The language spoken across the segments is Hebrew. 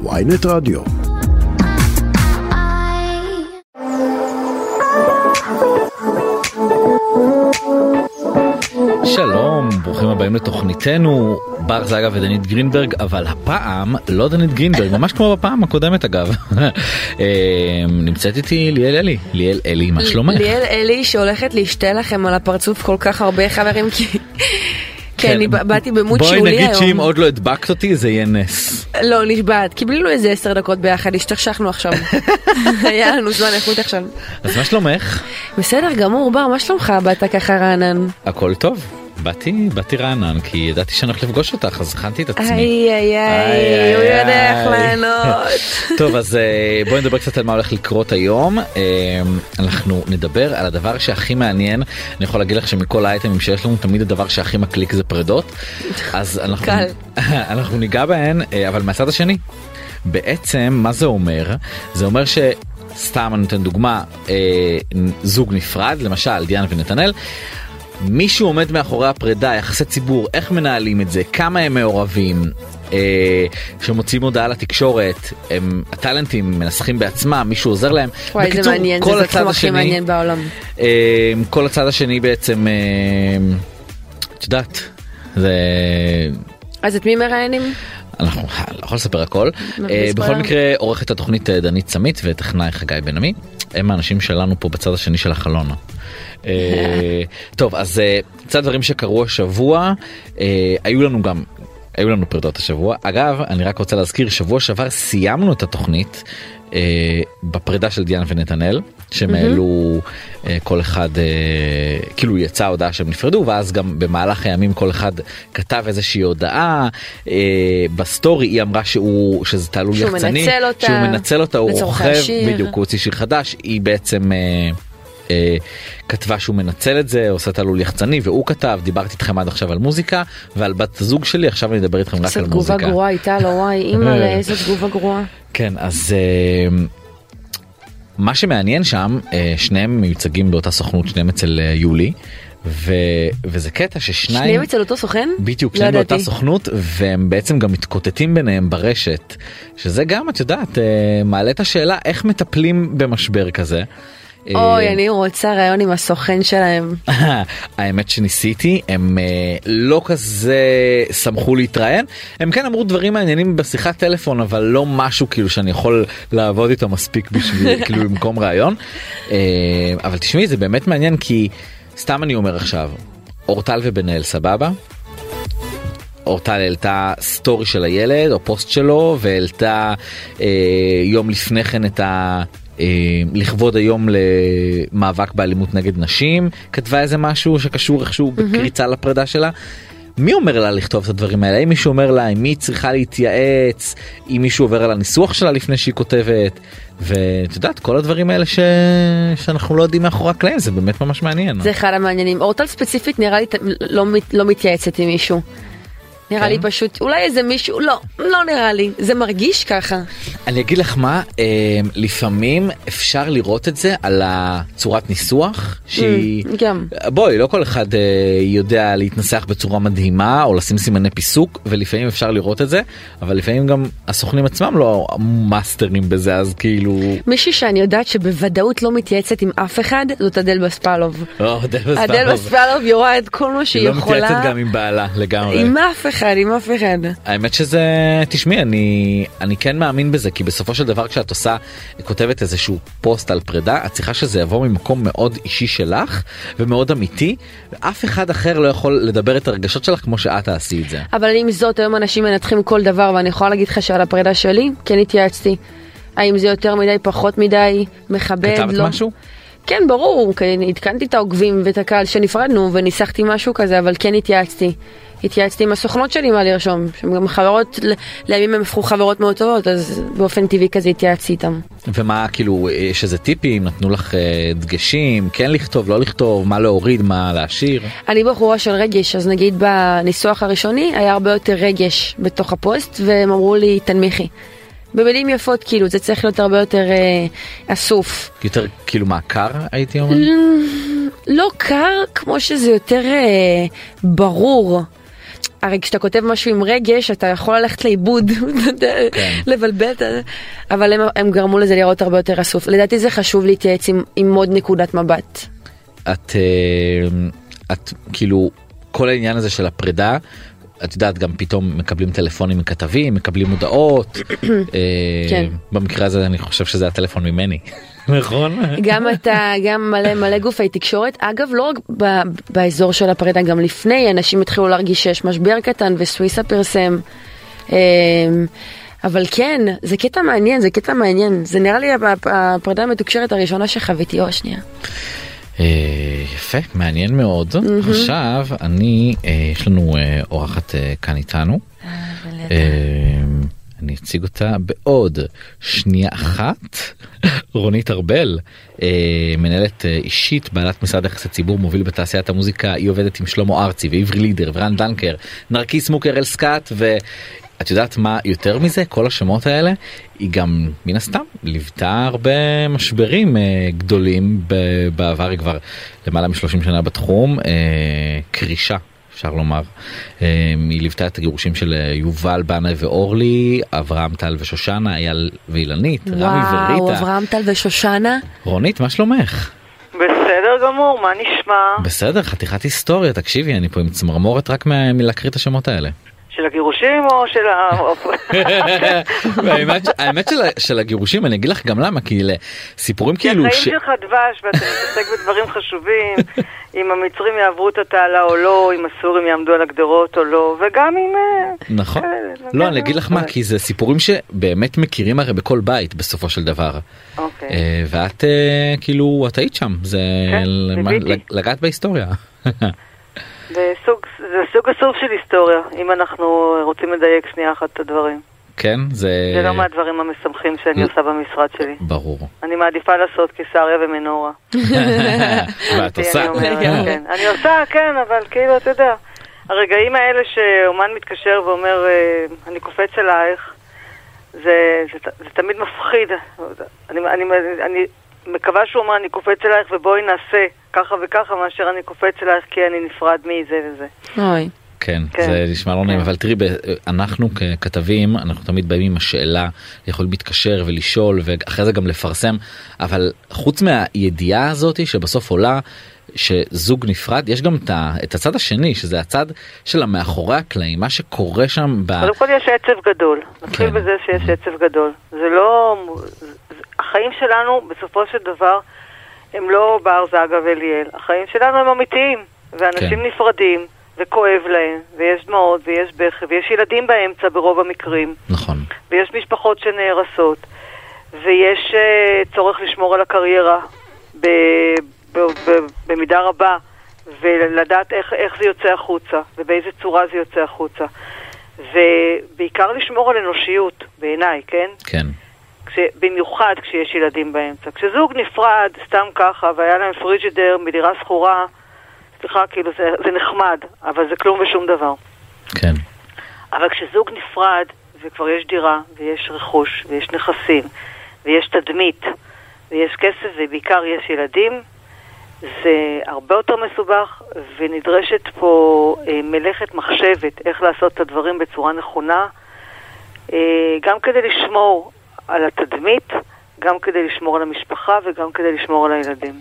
ויינט רדיו. שלום, ברוכים הבאים לתוכניתנו, בר זגה ודנית גרינברג, אבל הפעם לא דנית גרינברג, ממש כמו בפעם הקודמת אגב. אה, נמצאת איתי ליאל אלי, ליאל אלי, מה שלומך? ליאל אלי שהולכת להשתה לכם על הפרצוף כל כך הרבה חברים כי... כן, אני באתי במות שולי היום. בואי נגיד שאם עוד לא הדבקת אותי זה יהיה נס. לא, נשבעת. קיבלנו איזה עשר דקות ביחד, השתכשכנו עכשיו. היה לנו זמן איכות עכשיו. אז מה שלומך? בסדר גמור, בר, מה שלומך? באת ככה רענן. הכל טוב. באתי, באתי רענן כי ידעתי שאני הולך לפגוש אותך אז הכנתי את עצמי. איי איי איי, הוא יודע איך לענות. טוב אז אה, בואי נדבר קצת על מה הולך לקרות היום. אה, אנחנו נדבר על הדבר שהכי מעניין. אני יכול להגיד לך שמכל האייטמים שיש לנו תמיד הדבר שהכי מקליק זה פרדות. אז אנחנו. אנחנו ניגע בהן אה, אבל מהצד השני. בעצם מה זה אומר? זה אומר ש... סתם אני נותן דוגמה אה, זוג נפרד למשל דיאנה ונתנאל מישהו עומד מאחורי הפרידה, יחסי ציבור, איך מנהלים את זה, כמה הם מעורבים, אה, שמוציאים הודעה לתקשורת, הם הטאלנטים מנסחים בעצמם, מישהו עוזר להם. וואי בקיצור, זה מעניין, זה התחום הכי מעניין בעולם. אה, כל הצד השני בעצם, אה, את יודעת, זה... אז את מי מראיינים? אנחנו לא יכול לספר הכל. אה, בכל מקרה עורכת התוכנית אה, דנית סמית וטכנאי חגי בן עמי הם האנשים שלנו פה בצד השני של החלון. אה, טוב אז קצת דברים שקרו השבוע היו לנו גם היו לנו פרדות השבוע אגב אני רק רוצה להזכיר שבוע שעבר סיימנו את התוכנית אה, בפרידה של דיאנה ונתנאל שהם העלו אה, כל אחד אה, כאילו יצאה הודעה שהם נפרדו ואז גם במהלך הימים כל אחד כתב איזושהי הודעה אה, בסטורי היא אמרה שהוא שזה תעלול שהוא יחצני מנצל אותה, שהוא מנצל אותה הוא רוכב. בדיוק הוא הוציא שיר חדש היא בעצם. אה, אה, כתבה שהוא מנצל את זה עושה תעלול יחצני והוא כתב דיברתי איתכם עד עכשיו על מוזיקה ועל בת הזוג שלי עכשיו אני אדבר איתכם רק איזה על תגובה מוזיקה. גרועה הייתה לו, וואי, אימא איזה תגובה גרועה. כן אז אה, מה שמעניין שם אה, שניהם מיוצגים באותה סוכנות שניהם אצל אה, יולי ו, וזה קטע ששניים שניהם אצל אותו סוכן? בדיוק שניהם באותה. סוכנות והם בעצם גם מתקוטטים ביניהם ברשת שזה גם את יודעת אה, מעלה את השאלה איך מטפלים במשבר כזה. אוי, אה, אני רוצה ראיון עם הסוכן שלהם. האמת שניסיתי הם אה, לא כזה שמחו להתראיין הם כן אמרו דברים מעניינים בשיחת טלפון אבל לא משהו כאילו שאני יכול לעבוד איתו מספיק בשביל כאילו במקום ראיון אה, אבל תשמעי זה באמת מעניין כי סתם אני אומר עכשיו אורטל ובן אל סבבה. אורטל העלתה סטורי של הילד או פוסט שלו והעלתה אה, יום לפני כן את ה... לכבוד היום למאבק באלימות נגד נשים כתבה איזה משהו שקשור איכשהו בקריצה לפרידה שלה. מי אומר לה לכתוב את הדברים האלה? האם מישהו אומר לה אם היא צריכה להתייעץ? אם מישהו עובר על הניסוח שלה לפני שהיא כותבת? ואת יודעת כל הדברים האלה ש... שאנחנו לא יודעים מאחורי הקלעים זה באמת ממש מעניין. זה אחד המעניינים. אורטל ספציפית נראה לי לא לא מתייעצת עם מישהו. נראה לי כן? פשוט, אולי איזה מישהו, לא, לא נראה לי, זה מרגיש ככה. אני אגיד לך מה אה, לפעמים אפשר לראות את זה על הצורת ניסוח שהיא Mm, גם. בואי לא כל אחד אה, יודע להתנסח בצורה מדהימה או לשים סימני פיסוק ולפעמים אפשר לראות את זה אבל לפעמים גם הסוכנים עצמם לא מאסטרים בזה אז כאילו. מישהי שאני יודעת שבוודאות לא מתייעצת עם אף אחד, זאת אדל בספלוב. לא, אדל אדל בספלוב יורה את כל מה היא שהיא לא יכולה. מתייעצת גם עם בעלה לגמרי. עם אף אחד, עם אף אחד. האמת שזה תשמעי אני אני כן מאמין בזה כי בסופו של דבר כשאת עושה כותבת איזשהו פוסט על פרידה את צריכה שזה יבוא ממקום מאוד אישי שלך ומאוד אמיתי ואף אחד אחר לא יכול לדבר את הרגשות שלך כמו שאת תעשי את זה. אבל עם זאת, היום אנשים מנתחים כל דבר, ואני יכולה להגיד לך שעל הפרידה שלי, כן התייעצתי. האם זה יותר מדי, פחות מדי, מכבד, כתבת לא. משהו? כן, ברור, אני עדכנתי את העוקבים ואת הקהל שנפרדנו, וניסחתי משהו כזה, אבל כן התייעצתי. התייעצתי עם הסוכנות שלי מה לרשום, שהן גם חברות, לימים הם הפכו חברות מאוד טובות, אז באופן טבעי כזה התייעצתי איתם. ומה כאילו יש איזה טיפים נתנו לך אה, דגשים כן לכתוב לא לכתוב מה להוריד מה להשאיר. אני בחורה של רגש, אז נגיד בניסוח הראשוני היה הרבה יותר רגש בתוך הפוסט, והם אמרו לי, תנמיכי. במילים יפות, כאילו, זה צריך להיות הרבה יותר אה, אסוף. יותר כאילו מה קר הייתי אומר. לא קר כמו שזה יותר אה, ברור. הרי כשאתה כותב משהו עם רגש אתה יכול ללכת לאיבוד, כן. לבלבל, אבל הם, הם גרמו לזה לראות הרבה יותר אסוף. לדעתי זה חשוב להתייעץ עם, עם עוד נקודת מבט. את, אה, את כאילו כל העניין הזה של הפרידה. את יודעת גם פתאום מקבלים טלפונים מכתבים מקבלים הודעות אה, כן. במקרה הזה אני חושב שזה הטלפון ממני נכון גם אתה, גם מלא מלא גופי תקשורת. אגב, לא רק ב, באזור של הפרידה, גם לפני אנשים התחילו להרגיש שיש משבר קטן וסוויסה פרסם. אמ, אבל כן, זה קטע מעניין, זה קטע מעניין. זה נראה לי הפ- הפרידה המתוקשרת הראשונה שחוויתי, או השנייה. אה, יפה מעניין מאוד. עכשיו אני אה, יש לנו אה, אורחת כאן איתנו. אני אציג אותה בעוד שנייה אחת. רונית ארבל מנהלת אישית בעלת משרד יחסי ציבור מוביל בתעשיית המוזיקה. היא עובדת עם שלמה ארצי ועברי לידר ורן דנקר נרקיס מוקר אלסקאט ואת יודעת מה יותר מזה כל השמות האלה היא גם מן הסתם ליוותה הרבה משברים אה, גדולים ב- בעבר היא כבר למעלה מ-30 שנה בתחום אה, קרישה אפשר לומר. אה, היא ליוותה את הגירושים של אה, יובל בנאי ואורלי, אברהם טל ושושנה, אייל ואילנית, רמי וואו, וריטה. אברהם טל ושושנה. רונית, מה שלומך? בסדר גמור, מה נשמע? בסדר, חתיכת היסטוריה, תקשיבי, אני פה עם צמרמורת רק מלהקריא את השמות האלה. של הגירושים או של ה... האמת של הגירושים, אני אגיד לך גם למה, כי סיפורים כי כאילו... החיים ש- שלך דבש ואתה מתעסק בדברים חשובים, אם המצרים יעברו את התעלה או לא, אם הסורים יעמדו על הגדרות או לא, וגם אם... אה, נכון. כאלה, לא, כן, אני אגיד לך מה, כי זה סיפורים שבאמת מכירים הרי בכל בית בסופו של דבר. אוקיי. אה, ואת אה, כאילו, את היית שם, זה כן. לגעת בהיסטוריה. זה סוג, זה סוג אסוף של היסטוריה, אם אנחנו רוצים לדייק שנייה אחת את הדברים. כן, זה... זה לא מהדברים המשמחים שאני. עושה במשרד שלי. ברור. אני מעדיפה לעשות קיסריה ומנורה. ואת עושה. אני. כן. אני עושה, כן, אבל כאילו, אתה יודע, הרגעים האלה שאומן מתקשר ואומר, אה, אני קופץ אלייך, זה, זה, ת- זה תמיד מפחיד. אני, אני, אני מקווה שהוא אומר, אני קופץ אלייך ובואי נעשה ככה וככה, מאשר אני קופץ אלייך כי אני נפרד מזה וזה. אוי. כן, כן. זה נשמע לא נעים, כן. אבל תראי, אנחנו ככתבים, אנחנו תמיד באים עם השאלה, יכולים להתקשר ולשאול ואחרי זה גם לפרסם, אבל חוץ מהידיעה הזאת שבסוף עולה, שזוג נפרד, יש גם את הצד השני, שזה הצד של המאחורי הקלעים, מה שקורה שם ב... קודם כל יש עצב גדול. נתחיל כן. בזה שיש עצב גדול. זה לא... החיים שלנו, בסופו של דבר, הם לא בר זגה ואליאל. החיים שלנו הם אמיתיים, ואנשים כן. נפרדים, וכואב להם, ויש דמעות, ויש בכי, ויש ילדים באמצע ברוב המקרים, נכון, ויש משפחות שנהרסות, ויש uh, צורך לשמור על הקריירה ב, ב, ב, במידה רבה, ולדעת איך, איך זה יוצא החוצה, ובאיזה צורה זה יוצא החוצה. ובעיקר לשמור על אנושיות, בעיניי, כן? כן, כש, במיוחד כשיש ילדים באמצע. כשזוג נפרד, סתם ככה, והיה להם פריג'ידר מדירה שכורה, סליחה, כאילו זה, זה נחמד, אבל זה כלום ושום דבר. כן, אבל כשזוג נפרד, וכבר יש דירה, ויש רכוש, ויש נכסים, ויש תדמית, ויש כסף, ובעיקר יש ילדים, זה הרבה יותר מסובך, ונדרשת פה אה, מלאכת מחשבת, איך לעשות את הדברים בצורה נכונה, אה, גם כדי לשמור על התדמית, גם כדי לשמור על המשפחה וגם כדי לשמור על הילדים.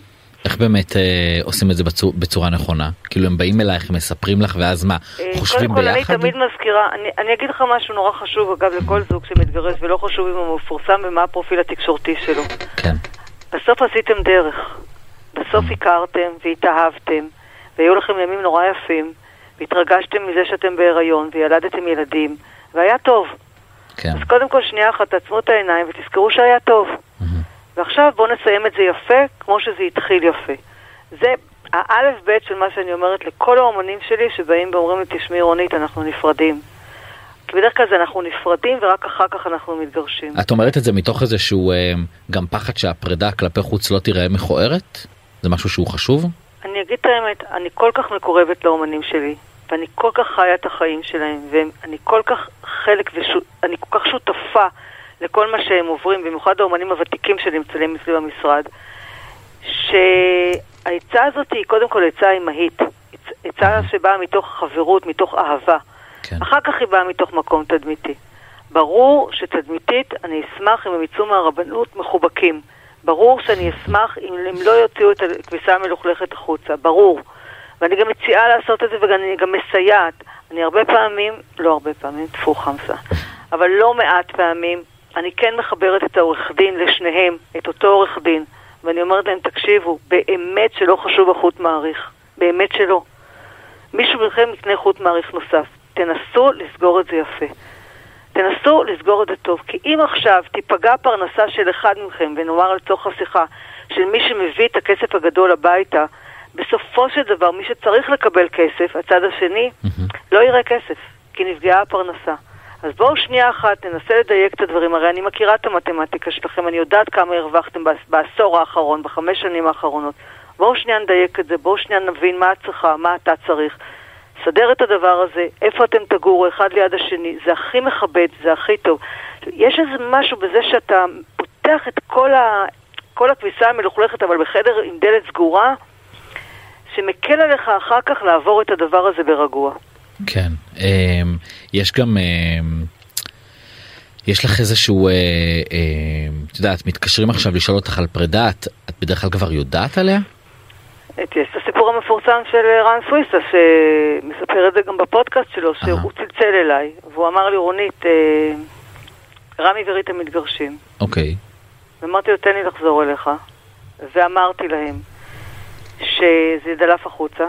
איך באמת אה, עושים את זה בצור, בצורה נכונה? כאילו הם באים אלייך, הם מספרים לך, ואז מה, אה, חושבים קודם כל, ביחד? אני תמיד מזכירה, אני, אני אגיד לך משהו נורא חשוב, אגב, לכל זוג שמתגרש, ולא חשוב אם הוא מפורסם ומה הפרופיל התקשורתי שלו. כן, בסוף עשיתם דרך. בסוף הכרתם והתאהבתם, והיו לכם ימים נורא יפים, והתרגשתם מזה שאתם בהיריון, וילדתם ילדים, והיה טוב. כן, אז קודם כל, שנייה אחת, תעצמו את העיניים ותזכרו שהיה טוב. מהמם. ועכשיו בואו נסיים את זה יפה, כמו שזה התחיל יפה. זה האלף בית של מה שאני אומרת לכל האומנים שלי שבאים ואומרים לי, תשמעי רונית, אנחנו נפרדים. כי בדרך כלל זה אנחנו נפרדים ורק אחר כך אנחנו מתגרשים. את אומרת את זה מתוך איזה שהוא אה, גם פחד שהפרידה כלפי חוץ לא תיראה מכוערת? זה משהו שהוא חשוב? אני אגיד את האמת, אני כל כך מקורבת לאומנים שלי, ואני כל כך חיה את החיים שלהם, ואני כל כך חלק, ואני כל כך שותפה לכל מה שהם עוברים, במיוחד האומנים הוותיקים שנמצאים אצלי במשרד, שהעצה הזאת היא קודם כל עצה אמהית, עצה שבאה מתוך חברות, מתוך אהבה. כן. אחר כך היא באה מתוך מקום תדמיתי. ברור שתדמיתית, אני אשמח אם הם יצאו מהרבנות מחובקים. ברור שאני אשמח אם הם לא יוציאו את הכביסה המלוכלכת החוצה, ברור. ואני גם מציעה לעשות את זה ואני גם מסייעת. אני הרבה פעמים, לא הרבה פעמים, טפו חמסה, אבל לא מעט פעמים, אני כן מחברת את העורך דין לשניהם, את אותו עורך דין, ואני אומרת להם, תקשיבו, באמת שלא חשוב החוט מעריך, באמת שלא. מישהו מכם יקנה חוט מעריך נוסף. תנסו לסגור את זה יפה. תנסו לסגור את זה טוב, כי אם עכשיו תיפגע פרנסה של אחד מכם, ונאמר לצורך השיחה, של מי שמביא את הכסף הגדול הביתה, בסופו של דבר, מי שצריך לקבל כסף, הצד השני, מהמם. לא יראה כסף, כי נפגעה הפרנסה. אז בואו שנייה אחת ננסה לדייק את הדברים. הרי אני מכירה את המתמטיקה שלכם, אני יודעת כמה הרווחתם בעש- בעשור האחרון, בחמש שנים האחרונות. בואו שנייה נדייק את זה, בואו שנייה נבין מה את צריכה, מה אתה צריך. סדר את הדבר הזה, איפה אתם תגורו אחד ליד השני, זה הכי מכבד, זה הכי טוב. יש איזה משהו בזה שאתה פותח את כל, ה... כל הכביסה המלוכלכת, אבל בחדר עם דלת סגורה, שמקל עליך אחר כך לעבור את הדבר הזה ברגוע. כן. אמ, יש גם... אמ, יש לך איזשהו, אה, אה, את יודעת, מתקשרים עכשיו לשאול אותך על פרידה, את, את בדרך כלל כבר יודעת עליה? יש את הסיפור המפורסם של אה, רן סוויסה, שמספר את זה גם בפודקאסט שלו, שהוא צלצל אליי, והוא אמר לי, רונית, אה, רמי וריטה מתגרשים. אוקיי. ואמרתי לו, תן לי לחזור אליך. ואמרתי להם שזה דלף החוצה.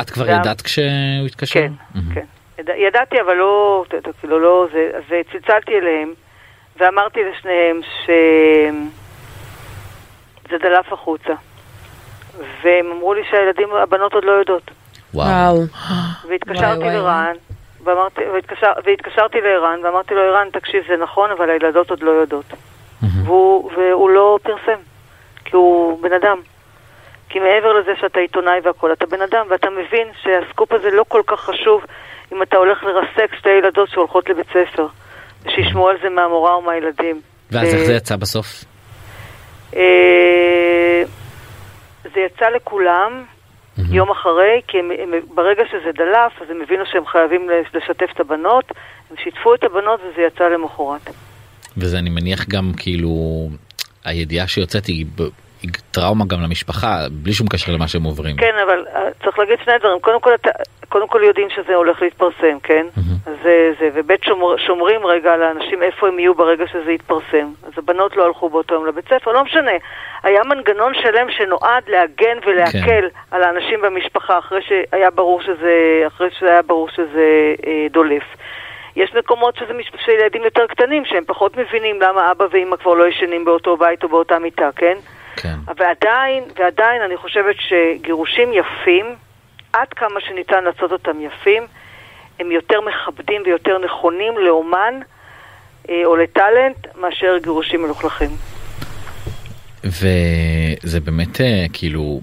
את כבר גם- ידעת כשהוא התקשר? כן, מהמם. כן. יד- ידעתי, אבל לא, כאילו לא זה, וצלצלתי אליהם, ואמרתי לשניהם שזה דלף החוצה. והם אמרו לי שהילדים, הבנות עוד לא יודעות. וואו. והתקשרתי לרן, ואמרתי, והתקשר, והתקשרתי לערן, ואמרתי לו, ערן, תקשיב, זה נכון, אבל הילדות עוד לא יודעות. מהמם. והוא, והוא לא פרסם, כי הוא בן אדם. כי מעבר לזה שאתה עיתונאי והכול, אתה בן אדם, ואתה מבין שהסקופ הזה לא כל כך חשוב אם אתה הולך לרסק שתי ילדות שהולכות לבית ספר, ושישמעו על זה מהמורה או מהילדים. ואז איך ו- זה יצא בסוף? אה, זה יצא לכולם. יום אחרי, כי הם, הם, ברגע שזה דלף, אז הם הבינו שהם חייבים לשתף את הבנות, הם שיתפו את הבנות וזה יצא למחרת. וזה אני מניח גם כאילו הידיעה שיוצאת היא טראומה גם למשפחה בלי שום קשר למה שהם עוברים. כן, אבל אה, צריך להגיד שני דברים. קודם כל, קודם כל יודעים שזה הולך להתפרסם, כן? אז זה, זה, ובית שומר, שומרים רגע על האנשים איפה הם יהיו ברגע שזה יתפרסם. אז הבנות לא הלכו באותו יום לבית ספר, לא משנה. היה מנגנון שלם שנועד להגן ולהקל כן. על האנשים במשפחה אחרי שהיה ברור שזה, אחרי שהיה ברור שזה אה, דולף. יש מקומות שזה מש... של ילדים יותר קטנים, שהם פחות מבינים למה אבא ואמא כבר לא ישנים באותו בית או באותה מיטה, כן? כן. ועדיין, ועדיין אני חושבת שגירושים יפים, עד כמה שניתן לעשות אותם יפים, הם יותר מכבדים ויותר נכונים לאומן אה, או לטאלנט מאשר גירושים מלוכלכים. וזה באמת אה, כאילו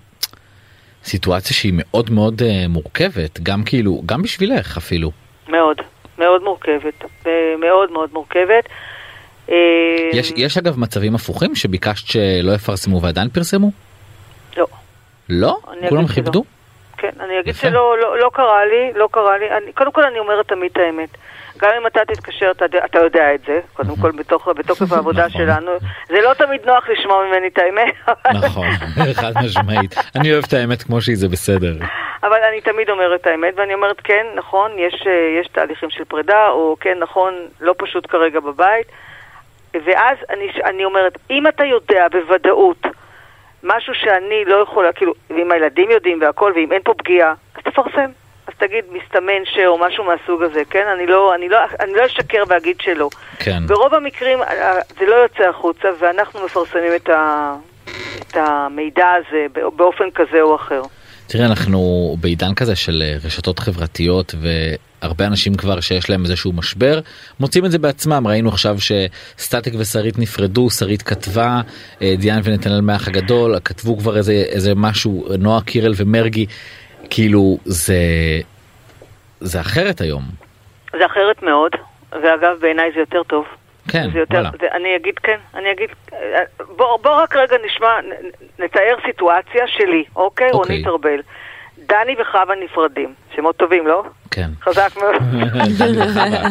סיטואציה שהיא מאוד מאוד אה, מורכבת גם כאילו גם בשבילך אפילו. מאוד, מאוד מורכבת. מאוד מאוד מורכבת. אה, יש יש אגב מצבים הפוכים שביקשת שלא יפרסמו ועדיין פרסמו? לא. לא? כולם. כיבדו? כן, אני אגיד יפה. שלא לא, לא קרה לי, לא קרה לי. אני, קודם כל אני אומרת תמיד את האמת. גם אם אתה תתקשר, אתה, אתה יודע את זה, קודם כל בתוך, בתוקף העבודה נכון. שלנו. זה לא תמיד נוח לשמוע ממני את האמת, נכון, חד משמעית. אני אוהב את האמת כמו שהיא זה בסדר. אבל אני תמיד אומרת את האמת, ואני אומרת כן, נכון, יש, אה, יש תהליכים של פרידה, או כן, נכון, לא פשוט כרגע בבית. ואז אני, אני אומרת, אם אתה יודע בוודאות משהו שאני לא יכולה, כאילו, ואם הילדים יודעים והכל, ואם אין פה פגיעה, אז תפרסם. אז תגיד, מסתמן ש... או משהו מהסוג הזה, כן? אני לא, אני לא, אני לא אשקר ואגיד שלא. כן. ברוב המקרים אה, זה לא יוצא החוצה, ואנחנו מפרסמים את, ה, את המידע הזה באופן כזה או אחר. תראה אנחנו בעידן כזה של אה, רשתות חברתיות והרבה אנשים כבר שיש להם איזשהו משבר מוצאים את זה בעצמם. ראינו עכשיו שסטטיק ושרית נפרדו שרית כתבה אה, דיאן ונתנאל מהאח הגדול כתבו כבר איזה איזה משהו נועה קירל ומרגי. כאילו זה זה אחרת היום. זה אחרת מאוד, ואגב, בעיניי זה יותר טוב. כן יותר, וואלה זה, אני אגיד כן, אני אגיד, בוא, בוא רק רגע נשמע, נתאר סיטואציה שלי, אוקיי? אוקיי. רונית ארבל. דני וחווה נפרדים. שמות טובים, לא? כן. חזק מאוד. דני וחווה.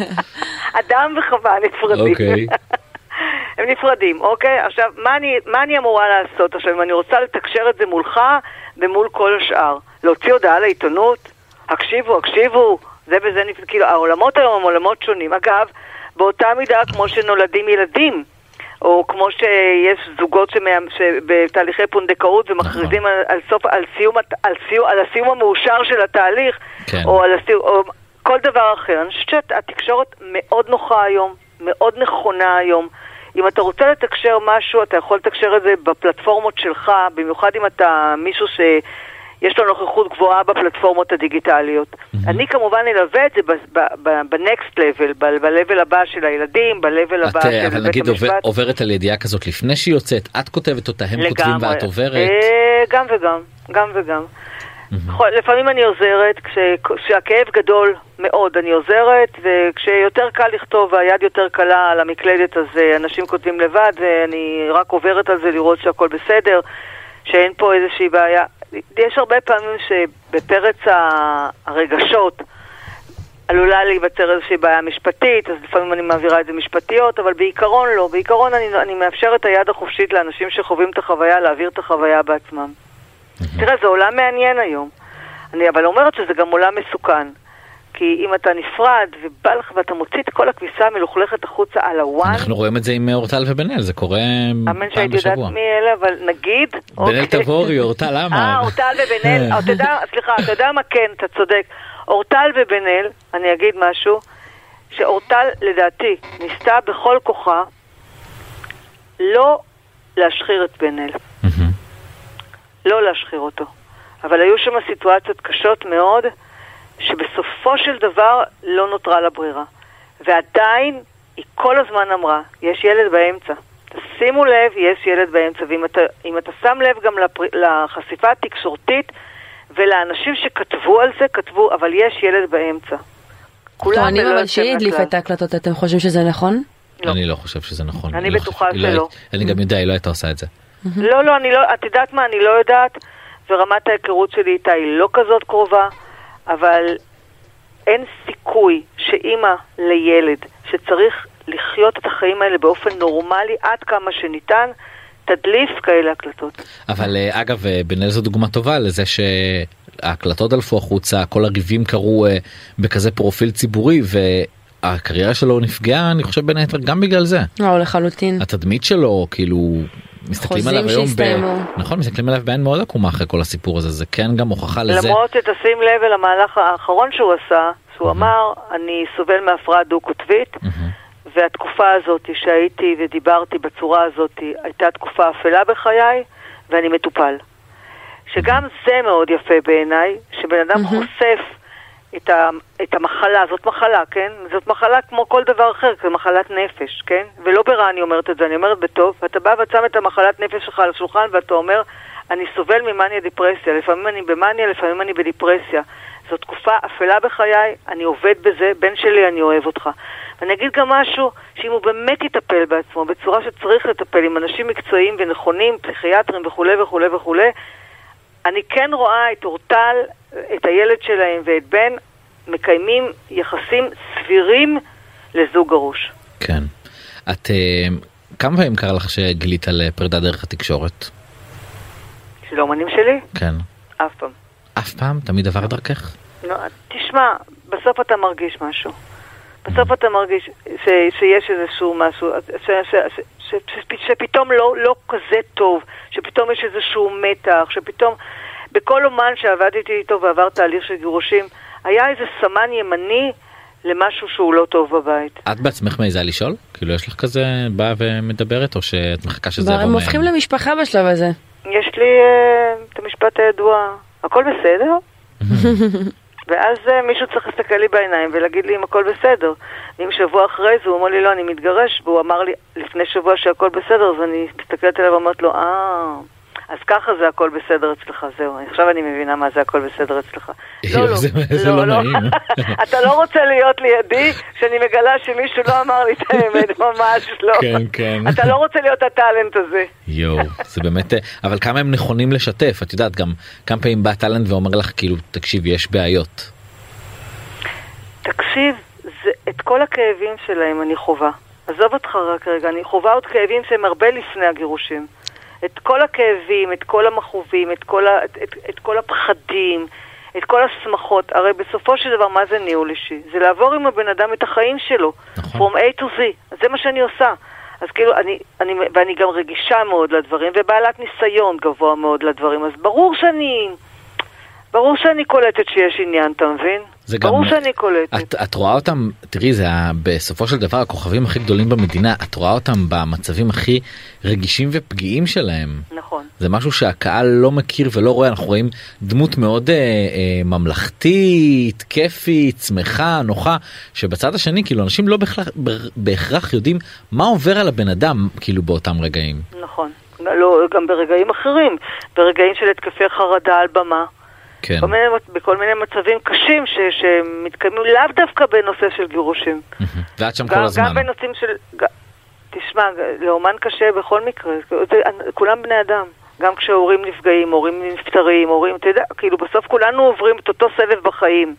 אדם וחווה נפרדים. אוקיי. הם נפרדים, אוקיי? עכשיו, מה אני, מה אני אמורה לעשות עכשיו אם אני רוצה לתקשר את זה מולך ומול כל השאר? להוציא הודעה לעיתונות? הקשיבו, הקשיבו, זה וזה, נפ... כאילו, העולמות היום הם עולמות שונים. אגב, באותה מידה כמו שנולדים ילדים, או כמו שיש זוגות. שבתהליכי פונדקאות ומכריזים נכון. על, על, סוף, על, סיום, על, סיום, על הסיום המאושר של התהליך, כן. או על הסיום, או כל דבר אחר. אני חושבת שהתקשורת מאוד נוחה היום, מאוד נכונה היום. אם אתה רוצה לתקשר משהו, אתה יכול לתקשר את זה בפלטפורמות שלך, במיוחד אם אתה מישהו שיש לו נוכחות גבוהה בפלטפורמות הדיגיטליות. אני כמובן אלווה את זה ב-next level, ב- ב-level הבא של הילדים, ב-level הבא אה, של אבל בית נגיד עובר- המשפט. עוברת על ידיעה כזאת לפני שהיא יוצאת, את כותבת אותה, הם כותבים לגמרי. ואת עוברת. אה, גם וגם, גם וגם. יכול- לפעמים אני עוזרת, כש- כשהכאב גדול מאוד אני עוזרת, וכשיותר קל לכתוב והיד יותר קלה על המקלדת אז אה, אנשים כותבים לבד, ואני רק עוברת על זה לראות שהכל בסדר, שאין פה איזושהי בעיה. יש הרבה פעמים שבפרץ הרגשות עלולה להיווצר איזושהי בעיה משפטית, אז לפעמים אני מעבירה את זה משפטיות, אבל בעיקרון לא. בעיקרון אני, אני מאפשר את היד החופשית לאנשים שחווים את החוויה להעביר את החוויה בעצמם. תראה, זה עולם מעניין היום. אני אבל אומרת שזה גם עולם מסוכן. כי אם אתה נפרד ובא לך ואתה מוציא את כל הכביסה המלוכלכת החוצה על הוואן, אנחנו רואים את זה עם אה, אורטל ובן אל, זה קורה אמן פעם שהייתי יודעת בשבוע. מי אלה, אבל נגיד... בן אל אוקיי. תבורי, אורטל למה? אה, אורטל ובן אל, אתה יודע, סליחה, אתה יודע מה כן, אתה צודק. אורטל ובן אל, אני אגיד משהו, שאורטל לדעתי ניסתה בכל כוחה לא להשחיר את בן אל. לא להשחיר אותו. אבל היו שם סיטואציות קשות מאוד, שבסופו של דבר לא נותרה לה ברירה. ועדיין היא כל הזמן אמרה, יש ילד באמצע. תשימו לב, יש ילד באמצע. ואם אתה, אם אתה שם לב גם לפר, לחשיפה התקשורתית ולאנשים שכתבו על זה, כתבו, אבל יש ילד באמצע. כולם טוענים אבל שהיא הדליפה. את ההקלטות, אתם חושבים שזה נכון? לא. אני לא חושב שזה נכון. אני לא בטוחה לא שלא. אני גם יודע, היא לא הייתה עושה את זה. לא, לא, אני לא, את יודעת מה, אני לא יודעת, ורמת ההיכרות שלי איתה היא לא כזאת קרובה, אבל אין סיכוי שאימא לילד שצריך לחיות את החיים האלה באופן נורמלי עד כמה שניתן, תדליף כאלה הקלטות. אבל אה, אגב, אה, בן אל זו דוגמה טובה לזה שההקלטות דלפו החוצה, כל הריבים קרו אה, בכזה פרופיל ציבורי, והקריירה שלו נפגעה, אני חושב בין היתר גם בגלל זה. לא, לחלוטין. התדמית שלו, כאילו, מסתכלים עליו היום, ב... נכון, מסתכלים עליו בעין מאוד עקומה אחרי כל הסיפור הזה, זה כן גם הוכחה לזה. למרות שתשים לב אל המהלך האחרון שהוא עשה, שהוא אמר, אני סובל מהפרעה דו-קוטבית, מהמם. והתקופה הזאת שהייתי ודיברתי בצורה הזאת הייתה תקופה אפלה בחיי, ואני מטופל. שגם זה מאוד יפה בעיניי, שבן אדם חושף את, ה, את המחלה, זאת מחלה, כן? זאת מחלה כמו כל דבר אחר, זו מחלת נפש, כן? ולא ברע אני אומרת את זה, אני אומרת בטוב, ואתה בא ושם את המחלת נפש שלך על השולחן ואתה אומר, אני סובל ממאניה דיפרסיה, לפעמים אני במאניה, לפעמים אני בדיפרסיה. זו תקופה אפלה בחיי, אני עובד בזה, בן שלי, אני אוהב אותך. ואני אגיד גם משהו, שאם הוא באמת יטפל בעצמו בצורה שצריך לטפל עם אנשים מקצועיים ונכונים, פסיכיאטרים וכולי וכולי וכולי, אני כן רואה את אורטל, את הילד שלהם ואת בן, מקיימים יחסים סבירים לזוג גרוש. כן. את, אה, כמה פעמים קרה לך שגילית על אה, פרידה דרך התקשורת? של האומנים שלי? כן. אף פעם. אף פעם? תמיד עבר דרכך? לא, תשמע, בסוף אתה מרגיש משהו. בסוף אתה מרגיש ש, שיש איזשהו משהו, ש, ש, ש, ש, ש, שפתאום לא, לא כזה טוב, שפתאום יש איזשהו מתח, שפתאום בכל אומן שעבדתי איתו ועבר תהליך של גירושים, היה איזה סמן ימני למשהו שהוא לא טוב בבית. את בעצמך מעיזה לשאול? כאילו יש לך כזה באה ומדברת או שאת מחכה שזה יבוא הם מהם? הופכים למשפחה בשלב הזה. יש לי אה, את המשפט הידוע, הכל בסדר? ואז אה, מישהו צריך להסתכל לי בעיניים ולהגיד לי אם הכל בסדר. ואם שבוע אחרי זה הוא אמר לי לא, אני מתגרש, והוא אמר לי לפני שבוע שהכל בסדר, אז אני מסתכלת עליו ואומרת לו, אה, אז ככה זה הכל בסדר אצלך, זהו, עכשיו אני מבינה מה זה הכל בסדר אצלך. לא, לא, זה, זה לא, לא נעים. אתה לא רוצה להיות לידי כשאני מגלה שמישהו לא אמר לי את האמת, ממש לא. כן, כן. אתה לא רוצה להיות הטאלנט הזה. יואו, זה באמת, אבל כמה הם נכונים לשתף, את יודעת, גם כמה פעמים בא טאלנט ואומר לך, כאילו, תקשיב, יש בעיות. תקשיב, זה, את כל הכאבים שלהם אני חווה. עזוב אותך רק רגע, אני חווה עוד כאבים שהם הרבה לפני הגירושים. את כל הכאבים, את כל המכאובים, את, כל ה, את, את, את כל הפחדים, את כל השמחות. הרי בסופו של דבר, מה זה ניהול אישי? זה לעבור עם הבן אדם את החיים שלו, נכון. From A to Z. אז זה מה שאני עושה. אז כאילו, אני, אני, ואני גם רגישה מאוד לדברים, ובעלת ניסיון גבוה מאוד לדברים, אז ברור שאני, ברור שאני קולטת שיש עניין, אתה מבין? זה ברור גם, שאני קולטת. את, את רואה אותם, תראי, זה בסופו של דבר הכוכבים הכי גדולים במדינה, את רואה אותם במצבים הכי רגישים ופגיעים שלהם. נכון. זה משהו שהקהל לא מכיר ולא רואה, אנחנו רואים דמות מאוד אה, אה, ממלכתית, כיפית, שמחה, נוחה, שבצד השני, כאילו, אנשים לא בהכרח, בהכרח יודעים מה עובר על הבן אדם, כאילו, באותם רגעים. נכון. לא, גם ברגעים אחרים, ברגעים של התקפי חרדה על במה. כן. כל מיני, בכל מיני מצבים קשים ש, שמתקיימים לאו דווקא בנושא של גירושים. ואת שם כל הזמן. גם בנושאים של... תשמע, לאומן קשה בכל מקרה, זה, כולם בני אדם. גם כשהורים נפגעים, הורים נפטרים, הורים, אתה יודע, כאילו בסוף כולנו עוברים את אותו סבב בחיים.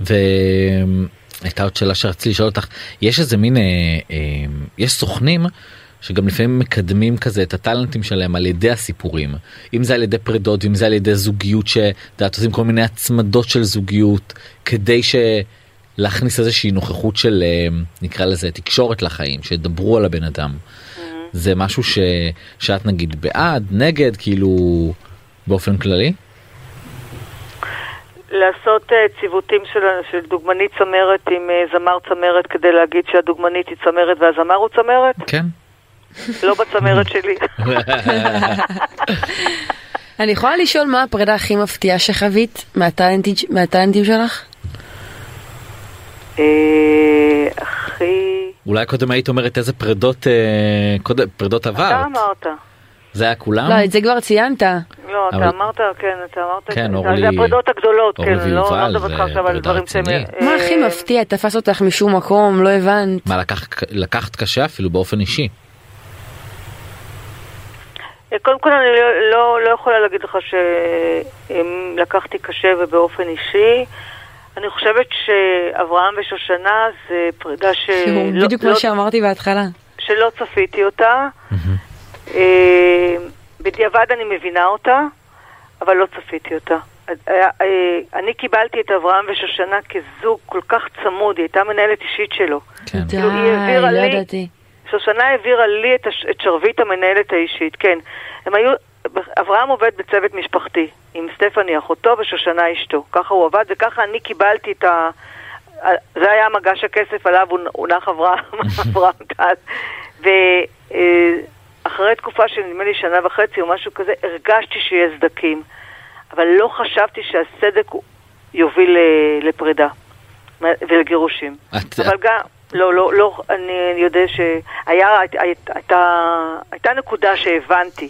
והייתה עוד שאלה שרציתי לשאול אותך, יש איזה מין, אה, אה, יש סוכנים שגם לפעמים מקדמים כזה את הטאלנטים שלהם על ידי הסיפורים אם זה על ידי פרדות אם זה על ידי זוגיות שאת עושים כל מיני הצמדות של זוגיות כדי להכניס איזושהי נוכחות של אה, נקרא לזה תקשורת לחיים שידברו על הבן אדם. Mm-hmm. זה משהו ש, שאת נגיד בעד נגד כאילו באופן כללי. לעשות uh, ציוותים של, של דוגמנית צמרת עם uh, זמר צמרת כדי להגיד שהדוגמנית היא צמרת והזמר הוא צמרת? כן. לא בצמרת שלי. אני יכולה לשאול מה הפרידה הכי מפתיעה שחווית מהטאלנטים שלך? אה, הכי... אולי קודם היית אומרת איזה פרידות אה, פרידות עברת. אתה אמרת. זה היה כולם? לא, את זה כבר ציינת. לא, אתה אמרת, כן, אתה אמרת, כן, אורלי, זה הפרידות הגדולות, כן, לא מדברת לך עכשיו על דברים שהם... מה הכי מפתיע, תפס אותך משום מקום, לא הבנת. מה, לקחת קשה אפילו באופן אישי? קודם כל אני לא, לא, לא יכולה להגיד לך שאם לקחתי קשה ובאופן אישי. אני חושבת שאברהם ושושנה זה פרידה ש... בדיוק לא, מה שאמרתי בהתחלה. שלא צפיתי אותה. אה, בדיעבד אני מבינה אותה, אבל לא צפיתי אותה. אה, אה, אני קיבלתי את אברהם ושושנה כזוג כל כך צמוד, היא הייתה מנהלת אישית שלו. כן. די, לא ידעתי. שושנה העבירה לי את, הש... את שרביט המנהלת האישית, כן. הם היו, אברהם עובד בצוות משפחתי, עם סטפני אחותו ושושנה אשתו. ככה הוא עבד, וככה אני קיבלתי את ה... זה היה מגש הכסף עליו הונח אברהם, אברהם טל. ואחרי תקופה של נדמה לי שנה וחצי או משהו כזה, הרגשתי שיש סדקים. אבל לא חשבתי שהסדק יוביל לפרידה ולגירושים. את... אבל גם... לא, לא, לא, אני יודע שהייתה הייתה נקודה שהבנתי,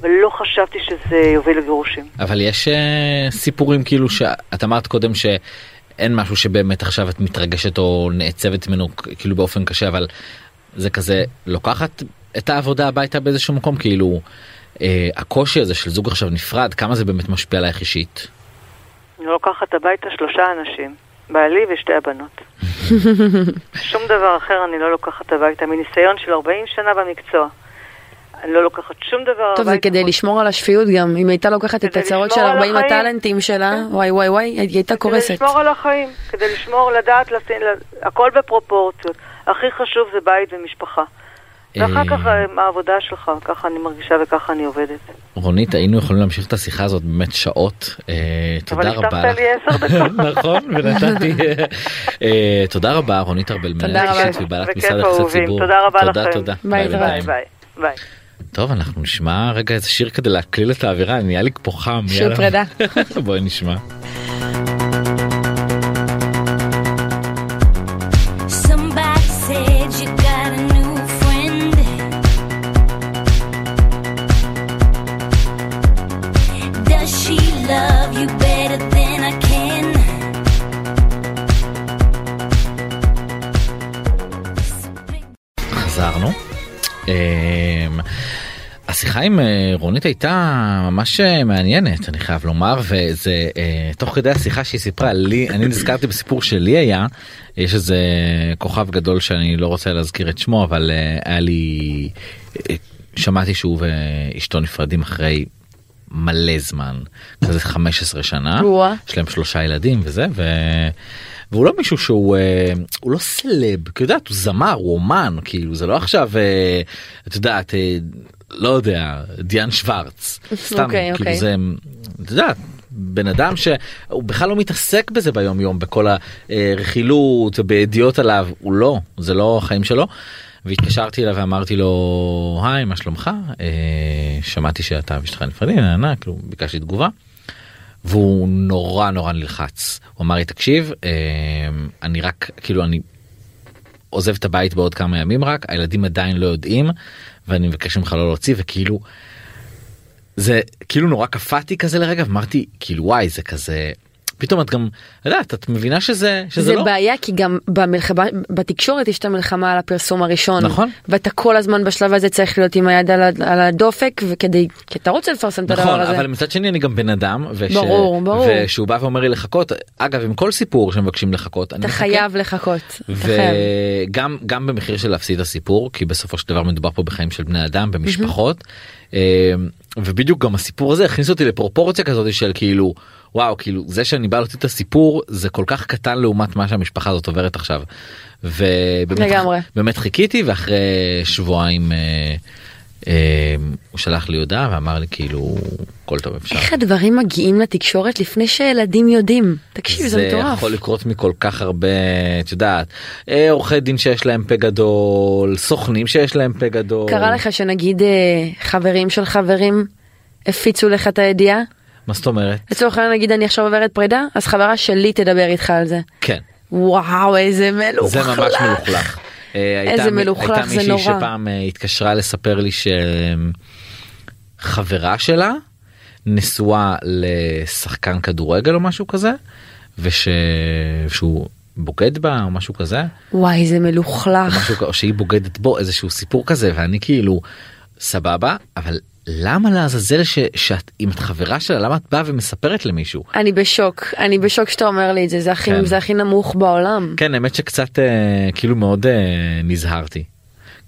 אבל לא חשבתי שזה יוביל לגירושים. אבל יש uh, סיפורים כאילו שאת אמרת קודם שאין משהו שבאמת עכשיו את מתרגשת או נעצבת ממנו כאילו באופן קשה, אבל זה כזה לוקחת את העבודה הביתה באיזשהו מקום, כאילו uh, הקושי הזה של זוג עכשיו נפרד, כמה זה באמת משפיע עלייך אישית? אני לוקחת הביתה שלושה אנשים. בעלי ושתי הבנות. שום דבר אחר אני לא לוקחת הביתה, מניסיון של 40 שנה במקצוע. אני לא לוקחת שום דבר הביתה. טוב, זה כדי לשמור על השפיות גם. אם הייתה לוקחת את הצהרות של 40 הטאלנטים שלה, כן. וואי וואי וואי, היא הייתה קורסת. כדי לשמור על החיים, כדי לשמור, לדעת, הכל בפרופורציות. הכי חשוב זה בית ומשפחה. ואחר כך אה, העבודה שלך, ככה אני מרגישה וככה אני עובדת. רונית, היינו יכולים להמשיך את השיחה הזאת באמת שעות. אה, תודה רבה. אבל הבטחת לי עשר דקות. נכון, ונתתי. אה, תודה רבה, רונית ארבל, מנהלת ובעלת משרד יחסי ציבור. תודה רבה לכם. תודה, תודה. ביי ביי. ביי. טוב, אנחנו נשמע רגע איזה שיר כדי להקליל את האווירה, נהיה לי פה חם. שיר פרידה. בואי נשמע. השיחה עם אה, רונית הייתה ממש אה, מעניינת אני חייב לומר וזה אה, תוך כדי השיחה שהיא סיפרה לי אני נזכרתי בסיפור שלי היה יש איזה כוכב גדול שאני לא רוצה להזכיר את שמו אבל היה לי שמעתי שהוא ואשתו נפרדים אחרי מלא זמן כזה 15 שנה. יש להם שלושה ילדים וזה ו... והוא לא מישהו שהוא אה, הוא לא סלב כי יודעת הוא זמר הוא אומן כאילו זה לא עכשיו אה, את יודעת אה, לא יודע דיאן שוורץ סתם okay, אוקיי, כאילו okay. אוקיי. זה את יודעת בן אדם שהוא בכלל לא מתעסק בזה ביום יום בכל הרכילות ובידיעות עליו הוא לא זה לא החיים שלו. והתקשרתי אליו ואמרתי לו היי מה שלומך שמעתי שאתה ואשתך נפרדים כאילו ביקשתי תגובה. והוא נורא נורא נלחץ. הוא אמר לי תקשיב אני רק כאילו אני עוזב את הבית בעוד כמה ימים רק הילדים עדיין לא יודעים ואני מבקש ממך לא להוציא וכאילו זה כאילו נורא קפאתי כזה לרגע אמרתי כאילו וואי זה כזה פתאום את גם יודעת את מבינה שזה שזה זה לא? בעיה כי גם במלחמה בתקשורת יש את המלחמה על הפרסום הראשון. נכון. ואתה כל הזמן בשלב הזה צריך להיות עם היד על, על הדופק וכדי כי אתה רוצה לפרסם את נכון, הדבר הזה. אבל מצד שני אני גם בן אדם וש... ברור ברור. ושהוא בא ואומר לי לחכות אגב עם כל סיפור שמבקשים לחכות אתה חייב לחכות וגם גם במחיר של להפסיד את הסיפור כי בסופו של דבר מדובר פה בחיים של בני אדם במשפחות ובדיוק גם הסיפור הזה הכניס אותי לפרופורציה כזאת של כאילו. וואו כאילו זה שאני בא להוציא את הסיפור זה כל כך קטן לעומת מה שהמשפחה הזאת עוברת עכשיו. ובאמת חיכיתי ואחרי שבועיים אה, אה, הוא שלח לי הודעה ואמר לי כאילו הכל טוב אפשר. איך הדברים מגיעים לתקשורת לפני שילדים יודעים תקשיב זה, זה מטורף. זה יכול לקרות מכל כך הרבה את יודעת אה, עורכי דין שיש להם פה גדול סוכנים שיש להם פה גדול. קרה לך שנגיד אה, חברים של חברים הפיצו לך את הידיעה? מה זאת אומרת? לצורך העניין נגיד אני עכשיו עוברת פרידה אז חברה שלי תדבר איתך על זה. כן. וואו איזה מלוכלך. זה ממש מלוכלך. אה, איזה מלוכלך זה נורא. הייתה מישהי שפעם אה, התקשרה לספר לי שחברה שלה נשואה לשחקן כדורגל או משהו כזה ושהוא בוגד בה או משהו כזה. וואי זה מלוכלך. או, משהו, שהיא בוגדת בו איזשהו סיפור כזה ואני כאילו סבבה אבל למה לעזאזל שאת אם את חברה שלה למה את באה ומספרת למישהו אני בשוק אני בשוק שאתה אומר לי את זה זה הכי כן. זה הכי נמוך בעולם כן האמת שקצת אה, כאילו מאוד אה, נזהרתי.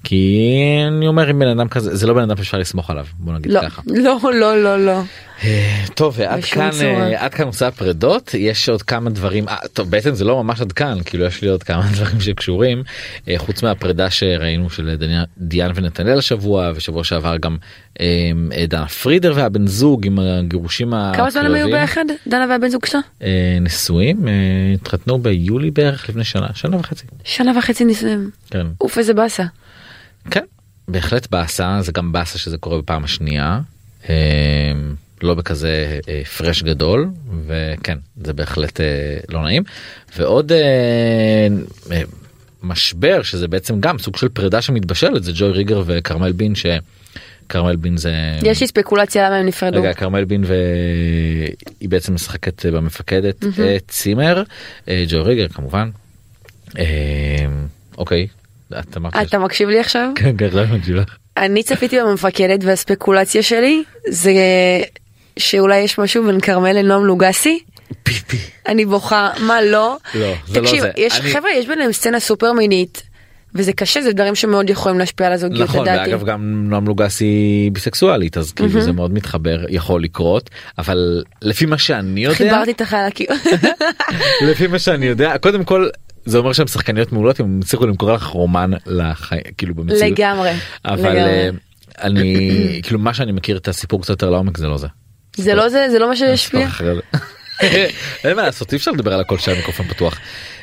כי אני אומר עם בן אדם כזה זה לא בן אדם שאפשר לסמוך עליו בוא נגיד לא, ככה. לא לא לא לא. אה, טוב ועד כאן אה, עד כאן נושא הפרדות יש עוד כמה דברים אה, טוב בעצם זה לא ממש עד כאן כאילו יש לי עוד כמה דברים שקשורים חוץ מהפרידה שראינו של דיאן ונתנאל השבוע ושבוע שעבר גם דנה פרידר והבן זוג עם הגירושים הקרבים. כמה זמן הם היו ביחד דנה והבן זוג שלה? נשואים התחתנו ביולי בערך לפני שנה שנה וחצי. שנה וחצי נישואים. כן. אוף איזה באסה. כן בהחלט באסה זה גם באסה שזה קורה בפעם השנייה. לא בכזה אה, פרש גדול וכן זה בהחלט אה, לא נעים ועוד אה, אה, משבר שזה בעצם גם סוג של פרידה שמתבשלת זה ג'וי ריגר וכרמל בין שכרמל בין זה יש לי ספקולציה למה הם נפרדו רגע כרמל בין והיא בעצם משחקת במפקדת mm-hmm. אה, צימר אה, ג'וי ריגר כמובן. אה, אוקיי. אתה, אתה מקשיב לי עכשיו? כן, כן, לא מקשיב לך. אני צפיתי במפקדת והספקולציה שלי זה שאולי יש משהו בין כרמל לנועם לוגסי. פיפי. אני בוכה, מה לא? לא, זה לא תקשיב, זה. יש אני... חבר'ה, יש ביניהם סצנה סופר מינית. וזה קשה זה דברים שמאוד יכולים להשפיע על הזוגיות נכון, לדעתי. ואגב גם נועם לוגסי ביסקסואלית אז כאילו זה מאוד מתחבר יכול לקרות אבל לפי מה שאני יודע חיברתי את החלקים לפי מה שאני יודע קודם כל זה אומר שהם שחקניות מעולות הם הצליחו למכור לך רומן לחיים כאילו במציאות לגמרי אבל לגמרי. אה, אני כאילו מה שאני מכיר את הסיפור קצת יותר לעומק זה לא זה. זה לא זה זה לא מה שישפיע. אין מה לעשות אי אפשר לדבר על הכל שהמיקרופון פתוח.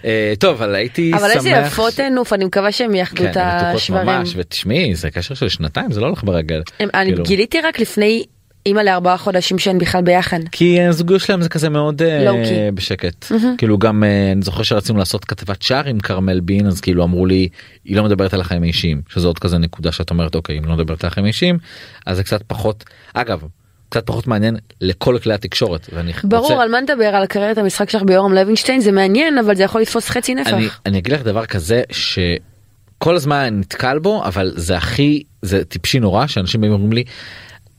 אה, טוב אבל הייתי שמח. אבל איזה יפות נוף אני מקווה שהם יאחדו את השברים. ותשמעי זה קשר של שנתיים זה לא הולך ברגל. אני כאילו. גיליתי רק לפני אימא לארבעה חודשים שהן בכלל ביחד. כי הזוגיות שלהם זה כזה מאוד uh, בשקט mm-hmm. כאילו גם uh, אני זוכר שרצינו לעשות כתבת שער עם כרמל בין אז כאילו אמרו לי היא לא מדברת על החיים האישיים שזה עוד כזה נקודה שאת אומרת אוקיי אם לא מדברת על החיים האישיים אז זה קצת פחות אגב קצת פחות מעניין לכל כלי התקשורת ואני ברור רוצה... על מה נדבר על קריירת המשחק שלך ביורם לוינשטיין זה מעניין אבל זה יכול לתפוס חצי נפח. אני, אני אגיד לך דבר כזה ש... כל הזמן נתקל בו אבל זה הכי זה טיפשי נורא שאנשים אומרים לי.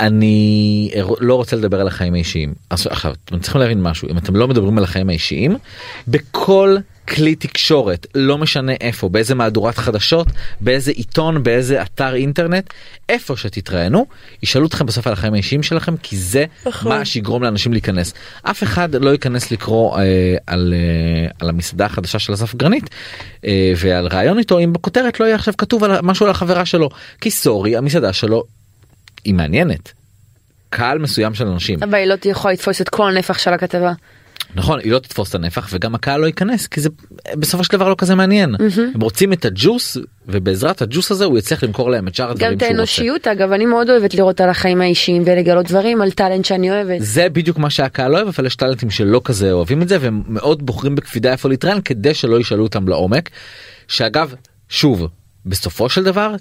אני לא רוצה לדבר על החיים האישיים. אז עכשיו אתם צריכים להבין משהו אם אתם לא מדברים על החיים האישיים בכל כלי תקשורת לא משנה איפה באיזה מהדורת חדשות באיזה עיתון באיזה אתר אינטרנט איפה שתתראיינו ישאלו אתכם בסוף על החיים האישיים שלכם כי זה נכון. מה שיגרום לאנשים להיכנס. אף אחד לא ייכנס לקרוא אה, על, אה, על המסעדה החדשה של אסף גרנית אה, ועל ראיון איתו אם בכותרת לא יהיה עכשיו כתוב על משהו על החברה שלו. כי סורי המסעדה שלו היא מעניינת. קהל מסוים של אנשים אבל היא לא יכולה לתפוס את כל הנפח של הכתבה. נכון היא לא תתפוס את הנפח וגם הקהל לא ייכנס כי זה בסופו של דבר לא כזה מעניין הם רוצים את הג'וס ובעזרת הג'וס הזה הוא יצליח למכור להם את שאר גם הדברים את שהוא רוצה. האנושיות אגב אני מאוד אוהבת לראות על החיים האישיים ולגלות דברים על טאלנט שאני אוהבת. זה בדיוק מה שהקהל אוהב אבל יש טאלנטים שלא כזה אוהבים את זה והם מאוד בוחרים בקפידה איפה להתראיין כדי שלא ישאלו אותם לעומק. שאגב שוב בסופו של דבר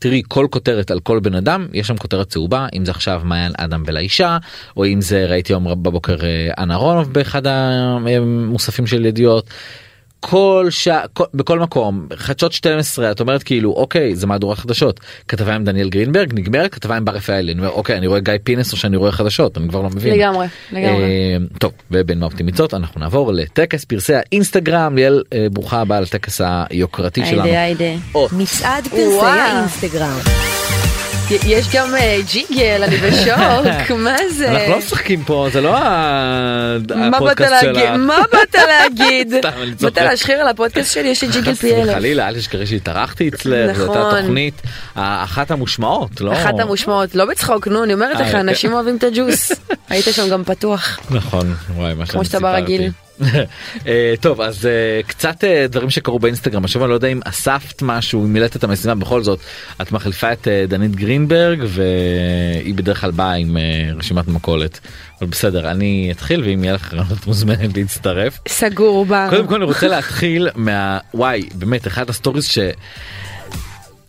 תראי כל כותרת על כל בן אדם יש שם כותרת צהובה אם זה עכשיו מעיין אדם ולאישה או אם זה ראיתי היום בבוקר אה, אנה אהרונוב באחד המוספים של ידיעות. כל שעה כל- בכל מקום חדשות 12 את אומרת כאילו אוקיי זה מהדורת חדשות כתבה עם דניאל גרינברג נגמרת כתבה עם בר רפאלי אני אומר אוקיי אני רואה גיא פינס או שאני רואה חדשות אני כבר לא מבין. לגמרי, לגמרי. אה, טוב ובין מהאופטימיצות אנחנו נעבור לטקס פרסי האינסטגרם ליאל אה, ברוכה הבאה לטקס היוקרתי שלנו. היידה היידה. מצעד פרסי. האינסטגרם. יש גם אה, ג'ינגל אני בשוק מה זה. אנחנו לא משחקים פה זה לא הפודקאסט? שלך. מה באת להגיד? באת. להשחיר על הפודקאסט שלי יש לי ג'ינגל פי אלף. וחלילה אל תשכחי שהתארחתי אצלך זו הייתה נכון. תוכנית אחת המושמעות לא אחת המושמעות לא בצחוק נו אני אומרת אה, לך כן. אנשים אוהבים את הג'וס. היית שם גם פתוח. נכון וואי מה שאני שאתה סיפרתי. ברגיל. אה, טוב אז אה, קצת אה, דברים שקרו באינסטגרם עכשיו אני לא יודע אם אספת משהו אם מילאת את המשימה בכל זאת את מחליפה את דנית גרינברג והיא בדרך כלל באה עם רשימת מכולת אבל בסדר אני אתחיל ואם יהיה לך רעיונות מוזמנת להצטרף. סגור בר. קודם כל אני רוצה להתחיל מה וואי באמת אחד ה stories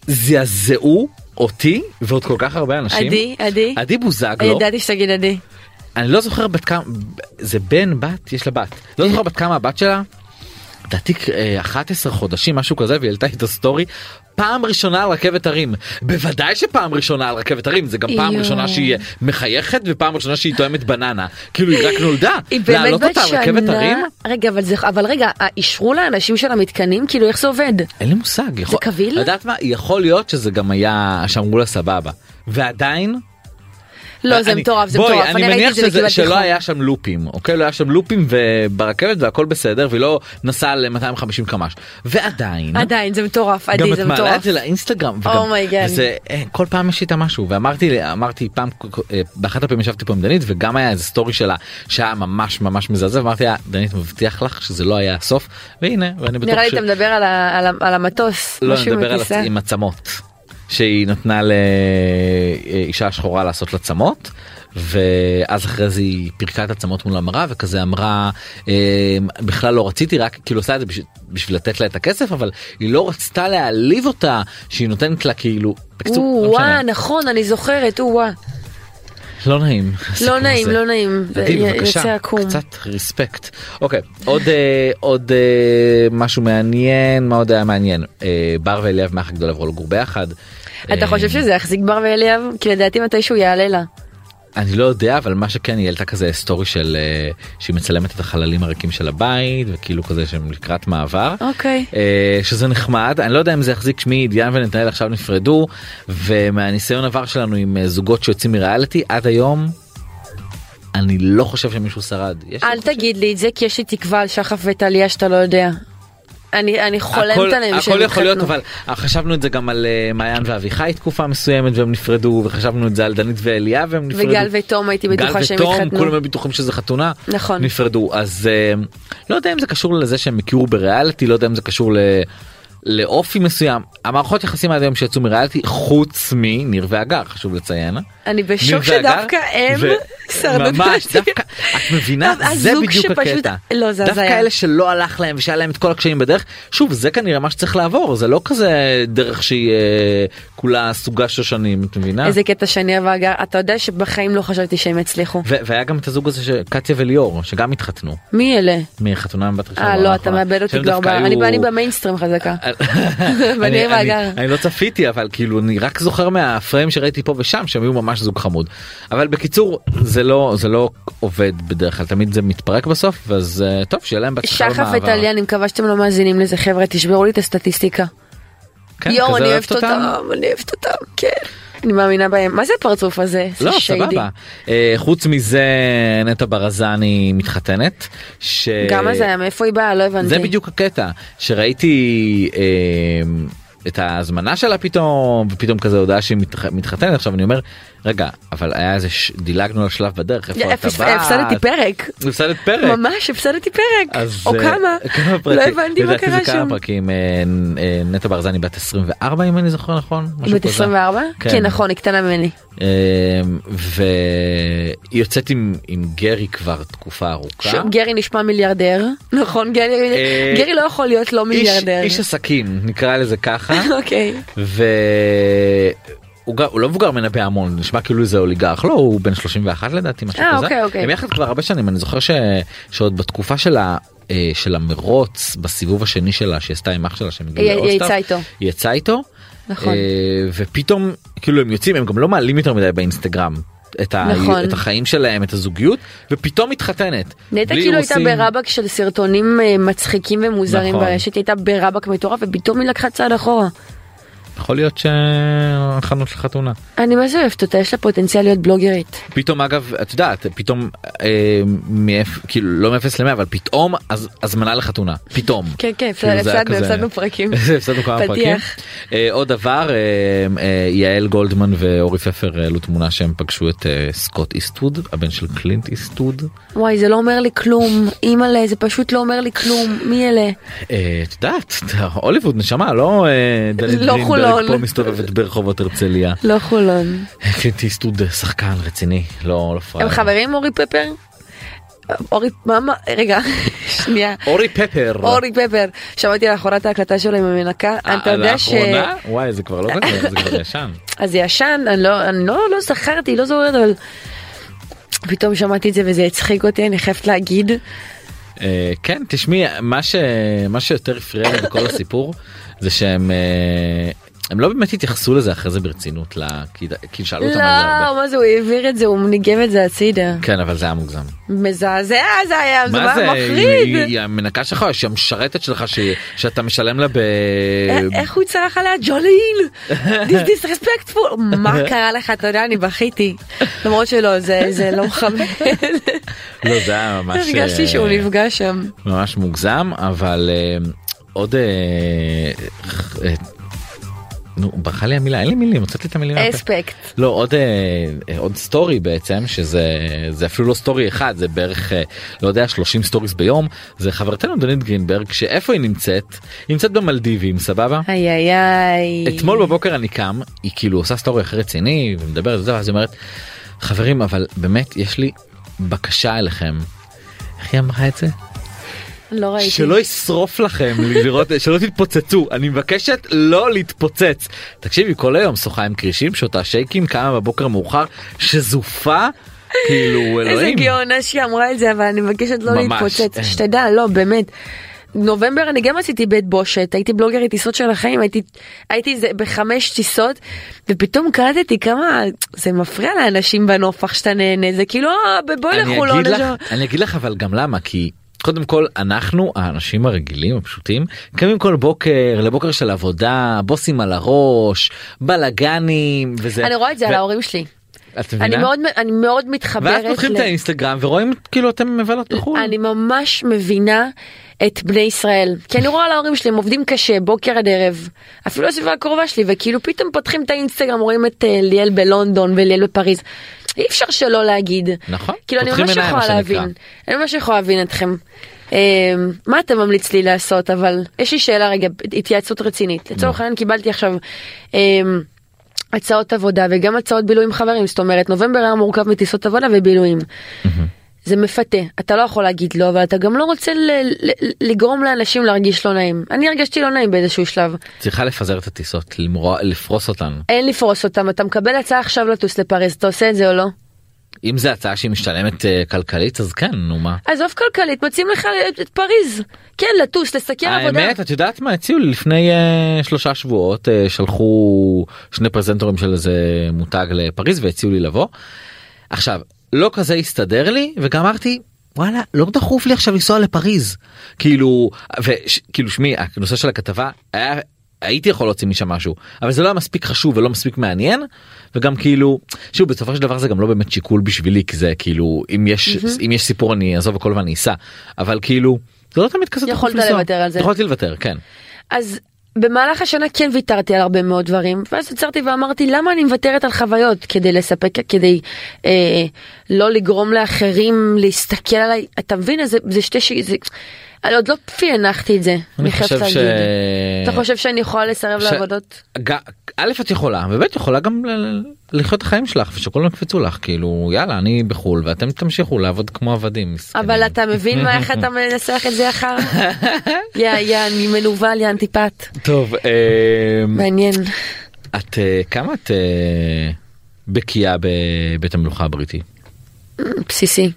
שזעזעו אותי ועוד כל כך הרבה אנשים. עדי עדי. עדי בוזגלו. ידעתי שתגיד עדי. אני לא זוכר בת כמה זה בן בת יש לה בת לא זוכר בת כמה הבת שלה. לדעתי אה, 11 חודשים משהו כזה והיא העלתה את הסטורי פעם ראשונה על רכבת הרים בוודאי שפעם ראשונה על רכבת הרים זה גם פעם. ראשונה שהיא מחייכת ופעם ראשונה שהיא תואמת בננה כאילו היא רק נולדה להעלות אותה על רכבת הרים. רגע אבל זה אבל רגע אישרו לאנשים של המתקנים כאילו איך זה עובד. אין לי מושג יכול, קביל? לדעת מה יכול להיות שזה גם היה שאמרו לה סבבה ועדיין לא זה אני- מטורף זה מטורף. אני מניח את שלא. היה שם לופים אוקיי לא היה שם לופים וברכבת והכל בסדר והיא לא נסעה ל-250 קמ"ש ועדיין עדיין זה מטורף גם עדי את זה מעלה מטורף. את זה לאינסטגרם oh my God. וזה אה, כל פעם יש איתה משהו ואמרתי אמרתי פעם אה, באחת הפעמים ישבתי פה עם דנית וגם היה איזה סטורי שלה שהיה ממש ממש מזעזע ואמרתי לה דנית מבטיח לך שזה לא היה הסוף והנה ואני בטוח נראה לי ש- אתה מדבר על המטוס. לא הכיסא. הצ- עם עצמות שהיא נתנה לאישה שחורה לעשות לה צמות. ואז אחרי זה היא פירקה את הצמות מול המראה וכזה אמרה אה, בכלל לא רציתי רק כאילו עושה את זה בשביל, בשביל לתת לה את הכסף אבל היא לא רצתה להעליב אותה שהיא נותנת לה כאילו בקיצור או, לא. וואה נכון אני זוכרת או וואה. לא נעים. הסיפור נעים, הזה. לא נעים. עדי, בבקשה. קצת ריספקט. אוקיי, עוד אה, עוד אה, משהו מעניין, מה עוד היה מעניין? אה, בר ואליאב מאח הגדול עברו לגור ביחד. אתה חושב שזה יחזיק בר ואליאב? כי לדעתי מתישהו יעלה לה. אני לא יודע אבל מה שכן היא העלתה כזה סטורי של אה, שהיא מצלמת את החללים הריקים של הבית וכאילו כזה שהם לקראת מעבר. אוקיי. אה, שזה נחמד אני לא יודע אם זה יחזיק שמי דיאן ונתנאל עכשיו נפרדו ומהניסיון עבר שלנו עם אה, זוגות שיוצאים מריאליטי עד היום. אני לא חושב שמישהו שרד. אל תגיד לי את זה כי יש לי תקווה על שחף וטליה שאתה לא יודע. אני אני חולמת הכל- עליהם שהם הכל יכול להיות. אבל חשבנו את זה גם על אה, מעיין ואביחי תקופה מסוימת והם נפרדו וחשבנו את זה על דנית ואליה והם נפרדו. וגל ותום הייתי בטוחה שהם גל ותום. כולם היו בטוחים שזה חתונה נכון. נפרדו אז אה, לא יודע אם זה קשור לזה שהם הכירו בריאליטי לא יודע אם זה קשור ל... לאופי מסוים המערכות יחסים עד היום שיצאו מריאליטי חוץ מניר והגר חשוב לציין. אני בשוק שדווקא הם את ממש. דווקא את מבינה זה בדיוק הקטע לא, זה דווקא הזיה. אלה שלא הלך להם ושהיה להם את כל הקשיים בדרך שוב זה כנראה מה שצריך לעבור זה לא כזה דרך שהיא אה, כולה סוגה שושנים את מבינה איזה קטע שני אבל אתה יודע שבחיים לא חשבתי שהם יצליחו. והיה גם את הזוג הזה של קטיה וליאור שגם התחתנו מי אלה? מחתונה עם בת ראשונה. אה לא אתה. מאבד אותי כבר, דווקא אני במיינסטרים חזקה. אני לא צפיתי אבל כאילו אני רק זוכר מהפריים שראיתי פה ושם שהם היו ממש זוג חמוד אבל בקיצור זה לא זה לא עובד בדרך כלל תמיד זה מתפרק בסוף אז אה, טוב שיהיה להם בהצלחה שחף. וטליה אני מקווה שאתם לא מאזינים לזה חבר'ה תשברו לי את הסטטיסטיקה. כן, יואו אני אוהבת אוהבת אותם אני אוהבת אותם כן. אני מאמינה בהם מה זה הפרצוף הזה? זה לא. סבבה אה, חוץ מזה נטע ברזני מתחתנת. ש- גם אז היה מאיפה היא באה לא הבנתי. זה בדיוק הקטע שראיתי אה, את ההזמנה שלה פתאום ופתאום כזה הודעה שהיא מתח... מתחתנת עכשיו אני אומר רגע אבל היה איזה ש... דילגנו על שלב בדרך איפה אתה בא? הפסדתי פרק. הפסדת פרק. ממש הפסדתי פרק. או אה, כמה. כמה פרקים. לא הבנתי מה קרה זה כמה שם. פרקים אה, אה, נטע ברזני בת 24 אם אני זוכר נכון. בת כזה. 24? כן. כן נכון היא קטנה ממני. אה, והיא יוצאת עם, עם גרי כבר תקופה ארוכה. ש- גרי נשמע מיליארדר נכון גרי אה, גרי לא יכול להיות לא איש, מיליארדר. איש עסקים נקרא לזה ככה אוקיי. והוא ג- הוא לא מבוגר ממנה בהמון נשמע כאילו זה אוליגרך לא הוא בן 31 לדעתי משהו אה, כזה. אוקיי, אוקיי. הם יחד כבר הרבה שנים אני זוכר ש... שעוד בתקופה של ה... אה, של המרוץ בסיבוב השני שלה שהיא עשתה עם אח שלה שהם הגיעו היא- היא. יצאה איתו. היא יצאה איתו. נכון. אה, ופתאום כאילו הם יוצאים הם גם לא מעלים יותר מדי באינסטגרם. את, ה... נכון. את החיים שלהם את הזוגיות ופתאום מתחתנת. נטע כאילו הייתה. ברבק של סרטונים מצחיקים ומוזרים נכון. ברשת הייתה ברבק מטורף ופתאום היא לקחה צעד אחורה. יכול להיות שחנות של חתונה. אני מה זה אוהבת אותה יש לה פוטנציאל להיות בלוגרית. פתאום אגב את יודעת פתאום אה, מאפ, כאילו לא מ-0 ל-100 אבל פתאום אז הזמנה לחתונה פתאום. כן כן כאילו, הפסדנו כזה- הפסדנו פרקים. הפסדנו כמה פרקים. אה, עוד דבר אה, אה, יעל גולדמן ואורי פפר העלו תמונה שהם פגשו את אה, סקוט איסטווד הבן של קלינט איסטווד. וואי זה לא אומר לי כלום אימא'לה זה פשוט לא אומר לי כלום מי אלה. אה, את יודעת הוליווד נשמה לא אה, דנית לא גרינברג חולון. פה מסתובבת ברחובות הרצליה. לא חולון. קלינט איסטווד שחקן רציני לא לא פראייר. הם חברים אורי פפר? אורי מה מה רגע שנייה. אורי פפר. אורי פפר שמעתי לאחרונה את ההקלטה שלו עם המנקה אתה יודע ש... לאחרונה? וואי זה כבר לא כזה זה כבר ישן. אז זה ישן אני לא לא לא זכרתי לא זוכרת אבל פתאום שמעתי את זה וזה הצחיק אותי אני חייבת להגיד אה, כן תשמעי. מה שיותר הפריע לי בכל הסיפור זה שהם אה, הם לא באמת התייחסו לזה אחרי זה ברצינות. כי שאלו אותם על זה הרבה. לא מה זה הוא העביר את זה הוא ניגב את זה הצידה כן אבל זה היה מוגזם. מזעזע זה היה זה מה זה? היה היא- מחריד היא המנקה שלך שהיא המשרתת שלך ש- שאתה משלם לה ב... א- איך הוא צרח עליה ג'וליל this disrespectful מה קרה לך אתה יודע אני בכיתי למרות שלא זה זה לא מכבד לא זה היה ממש הרגשתי שהוא אה, נפגע שם ממש מוגזם אבל אה, עוד אה, אה, נו ברחה לי המילה אין לי מילים הוצאתי את המילים. אספקט לא עוד אה, אה, עוד story בעצם שזה זה אפילו לא story אחד זה בערך אה, לא יודע 30 stories ביום זה חברתנו דנית גרינברג שאיפה היא נמצאת היא נמצאת במלדיבים סבבה. איי איי איי אתמול בבוקר אני קם היא כאילו עושה story אחרי רציני ומדברת וזה ואז היא אומרת חברים אבל באמת יש לי בקשה אליכם. איך היא אמרה את זה? לא ראיתי שלא ישרוף לכם לראות שלא תתפוצצו אני מבקשת לא להתפוצץ תקשיבי כל היום שוחה עם כרישים שותה שייקים קמה בבוקר מאוחר שזופה כאילו איזה אלוהים. גאונה שהיא אמרה את זה אבל אני מבקשת לא ממש, להתפוצץ אין. שתדע לא באמת. נובמבר אני גם עשיתי בית בושת הייתי בלוגרית טיסות של החיים הייתי הייתי זה בחמש טיסות ופתאום קלטתי כמה זה מפריע לאנשים בנופח שאתה נהנה זה כאילו "אה, בוא אני לחולון. עכשיו." אני אגיד לך אבל גם למה כי. קודם כל אנחנו האנשים הרגילים הפשוטים קמים כל בוקר לבוקר של עבודה בוסים על הראש בלאגנים וזה. אני רואה את זה על ו- ההורים שלי. את אני? מאוד אני מאוד מתחברת. ואז פותחים ל- את האינסטגרם ורואים כאילו אתם מבלות בחו"ל. אני ממש מבינה את בני ישראל כי אני רואה על ההורים שלי הם עובדים קשה בוקר עד ערב אפילו הסביבה הקרובה שלי וכאילו פתאום פותחים את האינסטגרם רואים את אה, ליאל בלונדון וליאל בפריז אי אפשר שלא להגיד נכון, כאילו אני ממש יכולה. להבין אני ממש יכולה להבין אתכם. אה, מה אתה ממליץ לי לעשות אבל יש לי שאלה רגע התייעצות רצינית לצורך העניין קיבלתי עכשיו. הצעות עבודה וגם הצעות בילוי עם חברים זאת אומרת נובמבר היה מורכב מטיסות עבודה ובילויים. זה מפתה, אתה לא יכול להגיד לא, אבל אתה גם לא רוצה ל- ל- לגרום לאנשים להרגיש לא נעים. אני הרגשתי לא נעים באיזשהו שלב. צריכה לפזר את הטיסות, למרוא, לפרוס אותן. אין לפרוס אותם, אתה מקבל הצעה עכשיו לטוס לפריז, אתה עושה את זה או לא? אם זו הצעה שהיא משתלמת אה, כלכלית אז כן נו מה. עזוב כלכלית, מציעים לך את, את פריז. כן, לטוס, לסקר עבודה. האמת את יודעת מה הציעו לי לפני uh, שלושה שבועות uh, שלחו שני פרזנטורים של איזה מותג לפריז והציעו לי לבוא. עכשיו לא כזה הסתדר לי וגם אמרתי וואלה לא דחוף לי עכשיו לנסוע לפריז כאילו וכאילו שמי הנושא של הכתבה היה הייתי יכול להוציא משם משהו אבל זה לא היה מספיק חשוב ולא מספיק מעניין וגם כאילו שוב בסופו של דבר זה גם לא באמת שיקול בשבילי כי זה כאילו אם יש Mm-hmm. אם יש סיפור אני אעזוב הכל ואני אסע אבל כאילו זה לא תמיד כזה יכולת. לוותר על זה. יכולתי לוותר כן. אז במהלך השנה כן ויתרתי על הרבה מאוד דברים, ואז עצרתי ואמרתי למה אני מוותרת על חוויות כדי לספק, כדי אה, לא לגרום לאחרים להסתכל עליי, אתה מבין? זה, זה שתי ש... זה... אני עוד לא פענחתי את זה, אני חושב ש... אתה חושב שאני יכולה לסרב לעבודות? א' את יכולה וב' יכולה גם לחיות את החיים שלך ושכולם יקפצו לך כאילו יאללה אני בחול ואתם תמשיכו לעבוד כמו עבדים. אבל אתה מבין מה, איך אתה מנסח את זה אחר? יא, יא, אני מנוול, יא אנטיפט. טוב אה, מעניין. את אה, כמה את אה, בקיאה בבית המלוכה הבריטי בסיסי.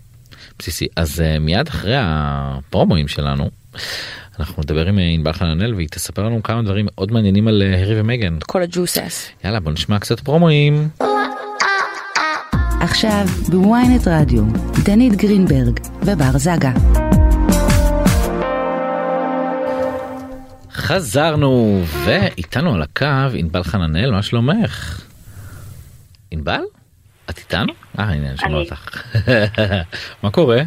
בסיסי אז אה, מיד אחרי הפרומואים שלנו אנחנו נדבר עם אה, ענבל חננאל והיא תספר לנו כמה דברים מאוד מעניינים על אה, הארי ומגן כל הג'וסס. יאללה בוא נשמע קצת פרומואים. עכשיו בוויינט רדיו, דנית גרינברג ובר זגה. חזרנו ואיתנו על הקו ענבל חננאל מה שלומך? ענבל? את איתנו? אה הנה אני שומע. אותך. מה קורה?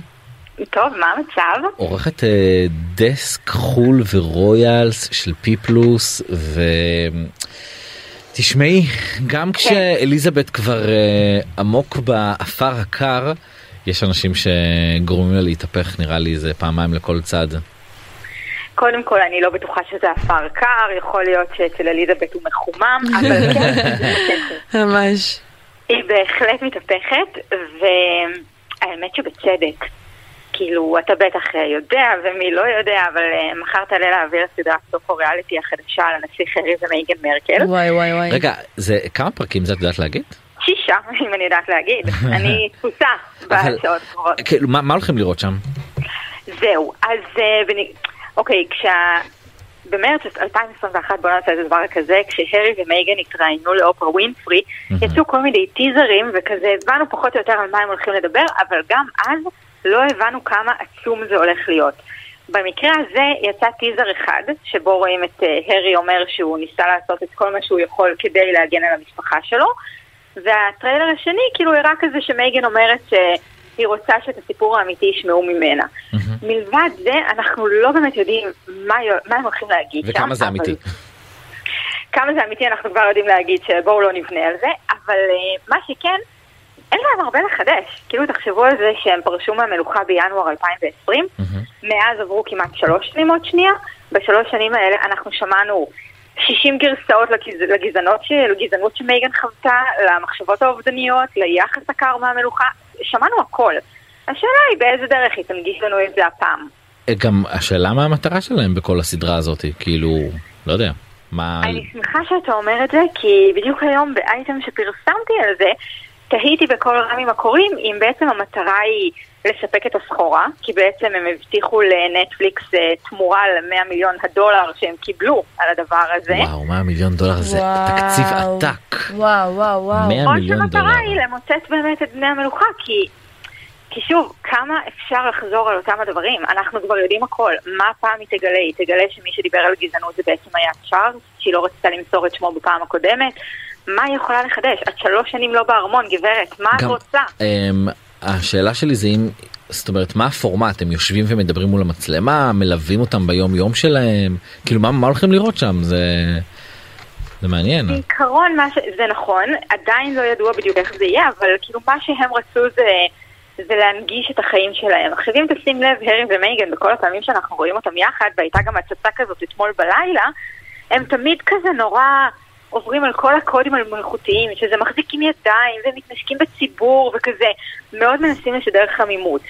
טוב, מה המצב? עורכת אה, דסק חול ו royals של פי פלוס ו... תשמעי גם כשאליזבת כבר אה, עמוק בעפר הקר יש אנשים שגורמים לה להתהפך נראה לי זה פעמיים לכל צד. קודם כל, אני לא בטוחה שזה עפר קר, יכול להיות שאצל אליזבת הוא מחומם, אבל כן, ממש. היא בהחלט מתהפכת, והאמת שבצדק. כאילו, אתה בטח יודע, ומי לא יודע, אבל אה, מחר תעלה להעביר את סדרת סופו ריאליטי החדשה על הנסיך הארי ומייגן מרקל. וואי וואי וואי. רגע זה כמה פרקים זה את יודעת להגיד? שישה, אם אני יודעת להגיד. אני תפוסה אבל- בשעות הקרובות. כאילו מה מה הולכים לראות שם? זהו, אז אה, בני... אוקיי, כשה... במרץ 2021, בוא נעשה את הדבר הכזה, כשהרי ומייגן התראיינו לאופרה ווינפרי, יצאו כל מיני טיזרים וכזה, הבנו פחות או יותר על מה הם הולכים לדבר, אבל גם אז לא הבנו כמה עצום זה הולך להיות. במקרה הזה יצא טיזר אחד, שבו רואים את אה, הרי אומר שהוא ניסה לעשות את כל מה שהוא יכול כדי להגן על המשפחה שלו, והטריילר השני כאילו הראה כזה שמייגן אומרת שהיא רוצה שאת הסיפור האמיתי ישמעו ממנה. מלבד זה, אנחנו לא באמת יודעים מה, מה הם הולכים להגיד שם. וכמה זה אבל- אמיתי? כמה זה אמיתי אנחנו כבר יודעים להגיד שבואו לא נבנה על זה, אבל uh, מה שכן, אין להם הרבה לחדש. כאילו תחשבו על זה שהם פרשו מהמלוכה בינואר 2020, מאז עברו כמעט שלוש שנים עוד שנייה, בשלוש שנים האלה אנחנו שמענו 60 גרסאות לגז... לגזענות ש... לגזענות שמייגן חוותה, למחשבות האובדניות, ליחס הקר מהמלוכה, שמענו הכל. השאלה היא באיזה דרך היא תנגיש לנו את זה הפעם. אה, גם השאלה מה המטרה שלהם בכל הסדרה הזאת כאילו לא יודע מה אני שמחה שאתה אומר את זה, כי בדיוק היום באייטם שפרסמתי על זה, תהיתי בכל רמים הקוראים אם בעצם המטרה היא לספק את הסחורה, כי בעצם הם הבטיחו לנטפליקס אה, תמורה ל-100 מיליון הדולר שהם קיבלו על הדבר הזה. וואו 100 מיליון דולר זה תקציב וואו. עתק. וואו וואו וואו. 100 או מיליון שהמטרה דולר. היא למוטט באמת את בני המלוכה, כי... כי שוב, כמה אפשר לחזור על אותם הדברים? אנחנו כבר יודעים הכל. מה הפעם היא תגלה? היא תגלה שמי שדיבר על גזענות זה בעצם היה צ'ארלס, שהיא לא רצתה למסור את שמו בפעם הקודמת. מה היא יכולה לחדש? את שלוש שנים לא בארמון, גברת, מה את גם, רוצה? אמ, השאלה שלי זה אם זאת אומרת מה הפורמט הם יושבים ומדברים מול המצלמה מלווים אותם ביום יום שלהם כאילו מה, מה הולכים לראות שם זה זה מעניין. בעיקרון מה ש... זה נכון, עדיין לא ידוע בדיוק איך זה יהיה, אבל כאילו מה שהם רצו זה, זה להנגיש את החיים שלהם. עכשיו אם תשים לב, הרי ומייגן, בכל הפעמים שאנחנו רואים אותם יחד, והייתה גם הצצה כזאת אתמול בלילה, הם תמיד כזה נורא עוברים על כל הקודים המלאכותיים, שזה מחזיק עם ידיים ומתנשקים בציבור וכזה, מאוד מנסים לשדר חמימות.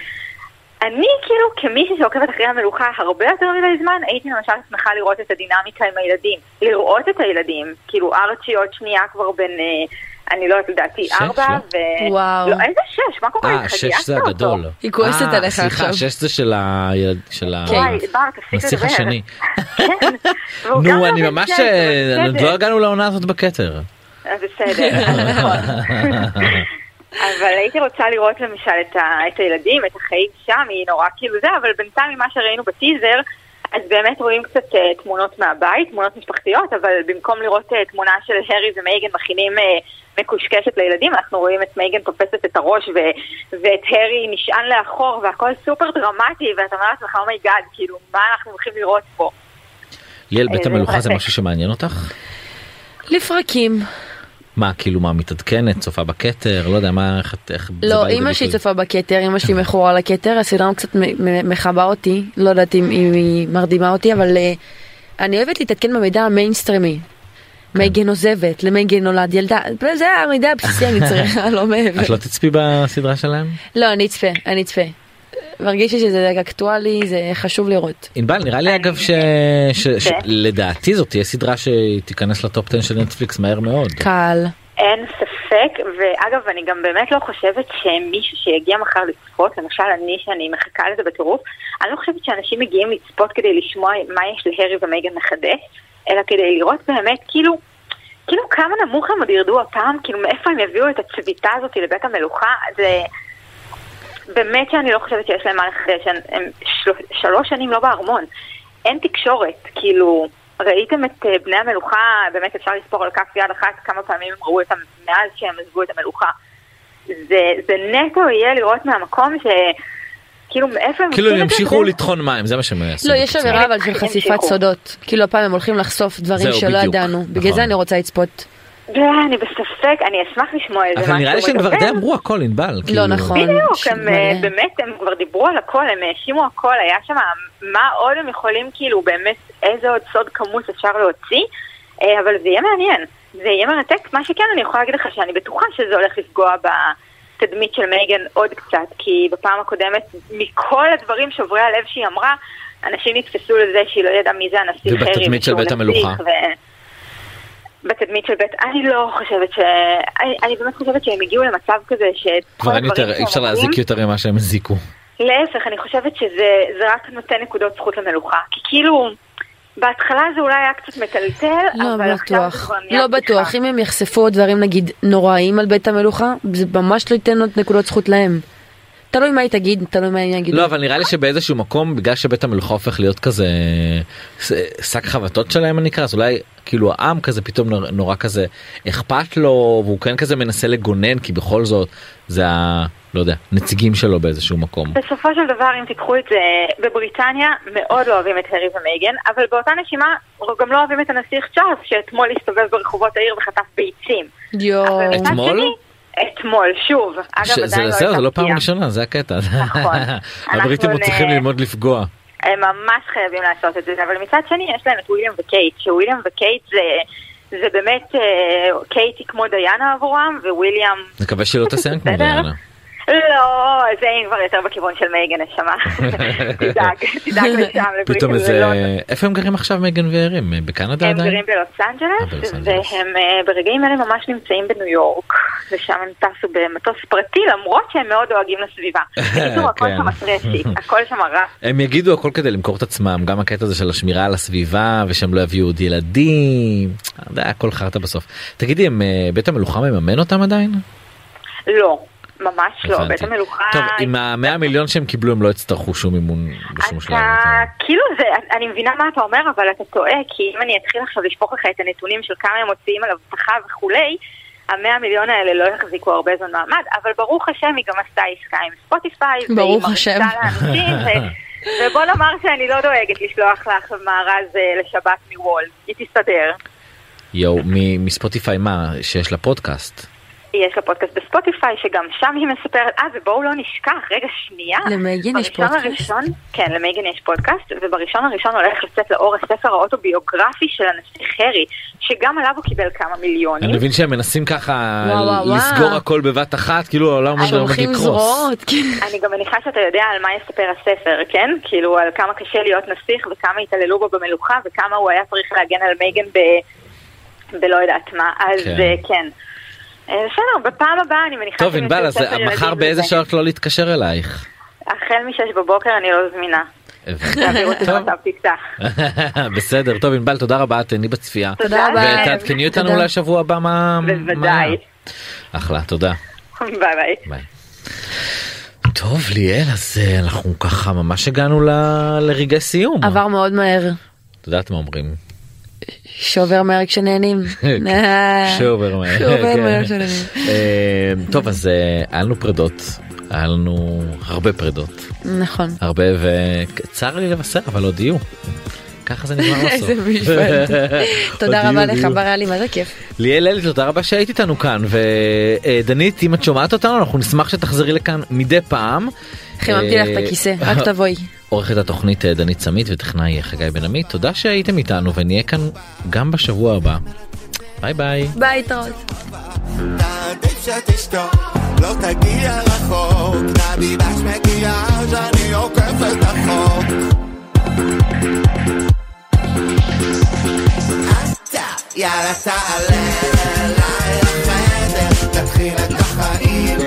אני כאילו כמישהי שעוקבת אחרי המלוכה הרבה יותר מדי זמן, הייתי למשל שמחה לראות את הדינמיקה עם הילדים. לראות את הילדים, כאילו ארצ'י עוד שנייה כבר בין, אה, אני לא יודעת, לדעתי ארבע, לא? ו... וואו. לא, איזה שש? מה קורה אה? שש זה. הגדול. היא כועסת אה, עליך סליחה, עכשיו. שש זה של הילד, של ה... כן. וואי, בר, תפסיק לדבר. השני. כן. נו, לא אני בן ממש... אה. עוד לא הגענו לעונה הזאת בכתר. אז בסדר, נכון. אבל הייתי רוצה לראות למשל את, ה, את הילדים, את החיים שם, היא נורא כאילו זה, אבל בינתיים ממה שראינו בטיזר, אז באמת רואים קצת אה, תמונות מהבית, תמונות משפחתיות, אבל במקום לראות אה, תמונה של הרי ומייגן מכינים uh, מקושקשת לילדים, אנחנו רואים את מייגן תופסת את הראש ו- ואת הרי נשען לאחור והכל סופר דרמטי, ואתה אומר לעצמך, oh my God, כאילו, מה אנחנו הולכים לראות פה? ליאל, בית זה המלוכה זה. משהו שמעניין אותך? לפרקים. מה, כאילו, מה, מתעדכנת, צופה בכתר, לא יודע, מה, איך. איך לא, אימא שלי? צופה בכתר, אימא שלי מכורה לכתר, הסדרה קצת מכבה אותי, לא יודעת אם אם היא מרדימה אותי, אבל אה, אני אוהבת להתעדכן במידע המיינסטרימי. כן. מייגן עוזבת, למייגן נולד ילדה, זה המידע הבסיסי אני צריכה, לא מעבר. את לא תצפי בסדרה שלהם? לא, אני אצפה, אני אצפה. מרגיש לי שזה אקטואלי, זה חשוב לראות. ענבל, נראה לי אגב ש- ש- כן. שלדעתי זאת תהיה סדרה שתיכנס לטופ 10 של נטפליקס מהר מאוד. קל. אין ספק, ואגב, אני גם באמת לא חושבת שמישהו שיגיע מחר לצפות, למשל אני, שאני מחכה לזה בטירוף, אני לא חושבת שאנשים מגיעים לצפות כדי לשמוע מה יש להרי ומייגן מחדש, אלא כדי לראות באמת, כאילו, כאילו כמה נמוך הם עוד ירדו הפעם, כאילו מאיפה הם יביאו את הצביטה הזאת לבית המלוכה, זה... באמת שאני לא חושבת שיש להם מה לחדש, הם, הם של, שלוש שנים לא בארמון. אין תקשורת, כאילו, ראיתם את אה, בני המלוכה, באמת אפשר לספור על כף יד אחת כמה פעמים הם ראו אותם מאז שהם עזבו את המלוכה. זה, זה נטו יהיה לראות מהמקום ש... כאילו, מאיפה הם כאילו הם? ימשיכו זה- לטחון מים, זה מה שהם יעשו. לא, יש. אווירה אבל של חשיפת. סודות. כאילו הפעם הם הולכים לחשוף דברים שלא. ידענו. בגלל נכון. זה אני רוצה לצפות. לא, אני בספק, אני אשמח לשמוע איזה משהו. אבל נראה לי שהם כבר די. אמרו הכל, ענבל. כאילו- נכון. בדיוק, הם. אה, באמת, הם כבר דיברו על הכל, הם האשימו הכל, היה שם מה עוד הם יכולים, כאילו, באמת, איזה עוד סוד כמוס אפשר להוציא, אה, אבל זה יהיה מעניין, זה יהיה מרתק. מה שכן, אני יכולה להגיד לך שאני בטוחה שזה הולך לפגוע בתדמית של מייגן עוד קצת, כי בפעם הקודמת, מכל הדברים שוברי הלב שהיא אמרה, אנשים נתפסו לזה שהיא לא ידעה מי זה הנשיא ובתדמית חרי, של ושהוא בית המלוכה? ו- בתדמית של בית, אני לא חושבת ש... אני, אני באמת חושבת שהם הגיעו למצב כזה כל כבר אין יותר, אי אפשר להזיק יותר ממה שהם הזיקו. להפך, אני חושבת שזה זה רק נותן נקודות זכות למלוכה. כי כאילו, בהתחלה זה אולי היה קצת מטלטל, לא אבל עכשיו זה בטוח. כבר נהיה לא בדיחה. בטוח. אם הם יחשפו עוד דברים נגיד נוראיים על בית המלוכה, זה ממש לא ייתן עוד נקודות זכות להם. תלוי מה היא תגיד, תלוי מה הם יגידו. לא, אבל נראה לי שבאיזשהו מקום, בגלל שבית המלוכה הופך להיות כזה ש- שק חבטות שלהם אני אקרא, אז אולי כאילו העם כזה פתאום נור- נורא כזה אכפת לו, והוא כן כזה מנסה לגונן, כי בכל זאת זה ה... לא יודע, נציגים שלו באיזשהו מקום. בסופו של דבר, אם תיקחו את זה, בבריטניה מאוד לא אוהבים את הארי ומייגן, אבל באותה נשימה גם לא אוהבים את הנסיך צ'ארלס, שאתמול הסתובב ברחובות העיר וחטף ביצים. יואו. אתמול? שני, אתמול, שוב. אגב, ש- זה עדיין לא זהו, זה לא פעם. ראשונה, זה הקטע. נכון. הבריטים עוד אנחנו צריכים ללמוד לפרגן. הם ממש חייבים לעשות את זה, אבל מצד שני יש להם את וויליאם וקייט, שוויליאם וקייט זה, זה באמת, אה, קייט היא כמו דיאנה עבורם, וויליאם... נקווה שלא תסיים כמו? דיאנה. לא, זה כבר יותר בכיוון של מייגן נשמה. תדאג, תדאג לשם, פתאום איזה... איפה הם גרים עכשיו מייגן וירים? בקנדה הם עדיין? גרים בלוס אה, אנג'לס, אנג'לס. והם אה, ברגעים אלה ממש נמצאים בניו יורק, ושם הם טסו במטוס פרטי, למרות שהם מאוד דואגים לסביבה. בקיצור, הכל כן. שם הכל שם רע. הם יגידו הכל כדי למכור את עצמם גם הקטע הזה של השמירה על הסביבה ושהם לא יביאו עוד ילדים היה הכל חרטא בסוף תגידי הם אה, בית המלוכה מממן אותם עדיין? לא, ממש לא, הבנתי. בית המלוכה... טוב עם המאה מיליון שהם קיבלו הם לא יצטרכו שום מימון בשום שלב. אתה. כאילו זה, אני מבינה מה אתה אומר, אבל אתה טועה, כי אם אני אתחיל עכשיו לשפוך לך את הנתונים של כמה הם מוציאים על אבטחה וכולי, המאה מיליון האלה לא יחזיקו הרבה זמן מעמד, אבל ברוך השם היא גם עשתה עסקה עם ספוטיפיי, ברוך השם. ובוא נאמר שאני לא דואגת לשלוח לך מארז אה, לשבת מוולט, היא תסתדר. יואו מ- מספוטיפיי מה שיש לה פודקאסט. יש לה פודקאסט בספוטיפיי, שגם שם היא מספרת, אה, ובואו לא נשכח, רגע, שנייה. למייגן יש פודקאסט? הראשון, כן, למייגן יש פודקאסט, ובראשון הראשון הולך לצאת לאור הספר האוטוביוגרפי של הנסיך הארי, שגם עליו הוא קיבל כמה מיליונים. אני מבין שהם מנסים ככה וואו, וואו, לסגור וואו. הכל בבת אחת כאילו העולם עומד עומד לקרוס. אני גם מניחה שאתה יודע על מה יספר הספר, כן? כאילו, על כמה קשה להיות נסיך, וכמה התעללו בו במלוכה, וכמה הוא היה צריך להגן על מייגן ב... בלא יודעת מה. אז כן. כן. אה, בסדר, בפעם הבאה אני מניחה... טוב ענבל אז מחר באיזה. שעות לא להתקשר אלייך. החל משש בבוקר אני לא זמינה. בסדר טוב ענבל תודה רבה תהני בצפייה. תודה רבה. ותעדכני אותנו. אולי שבוע הבא מה... בוודאי. אחלה תודה. ביי ביי. טוב ליאל אז אה, אנחנו ככה ממש הגענו לרגעי סיום. עבר מאוד מהר. את יודעת מה אומרים. שובר מהר כשנהנים. שובר מהר. שובר כן. מהר כשנהנים. אה, טוב אז אה, היה לנו פרדות. היה לנו הרבה פרדות. נכון. הרבה וצר לי לבשר אבל עוד יהיו. ככה זה נגמר בסוף. איזה משפט. תודה רבה לך. בר היה לי מה זה כיף. ליאל אלי תודה רבה שהיית איתנו כאן ודנית אם את שומעת אותנו אנחנו נשמח שתחזרי לכאן מדי פעם. חיממתי לך את אה, הכיסא רק תבואי. עורכת התוכנית אה, דנית סמית וטכנאי חגי בן עמית תודה שהייתם איתנו ונהיה כאן גם בשבוע הבא. ביי ביי. ביי שתשתוק, לא תגיע רחוק, נביא בש מגיע שאני עוקף את החוק. יאללה תעלה אליי לחדר, תתחיל את החיים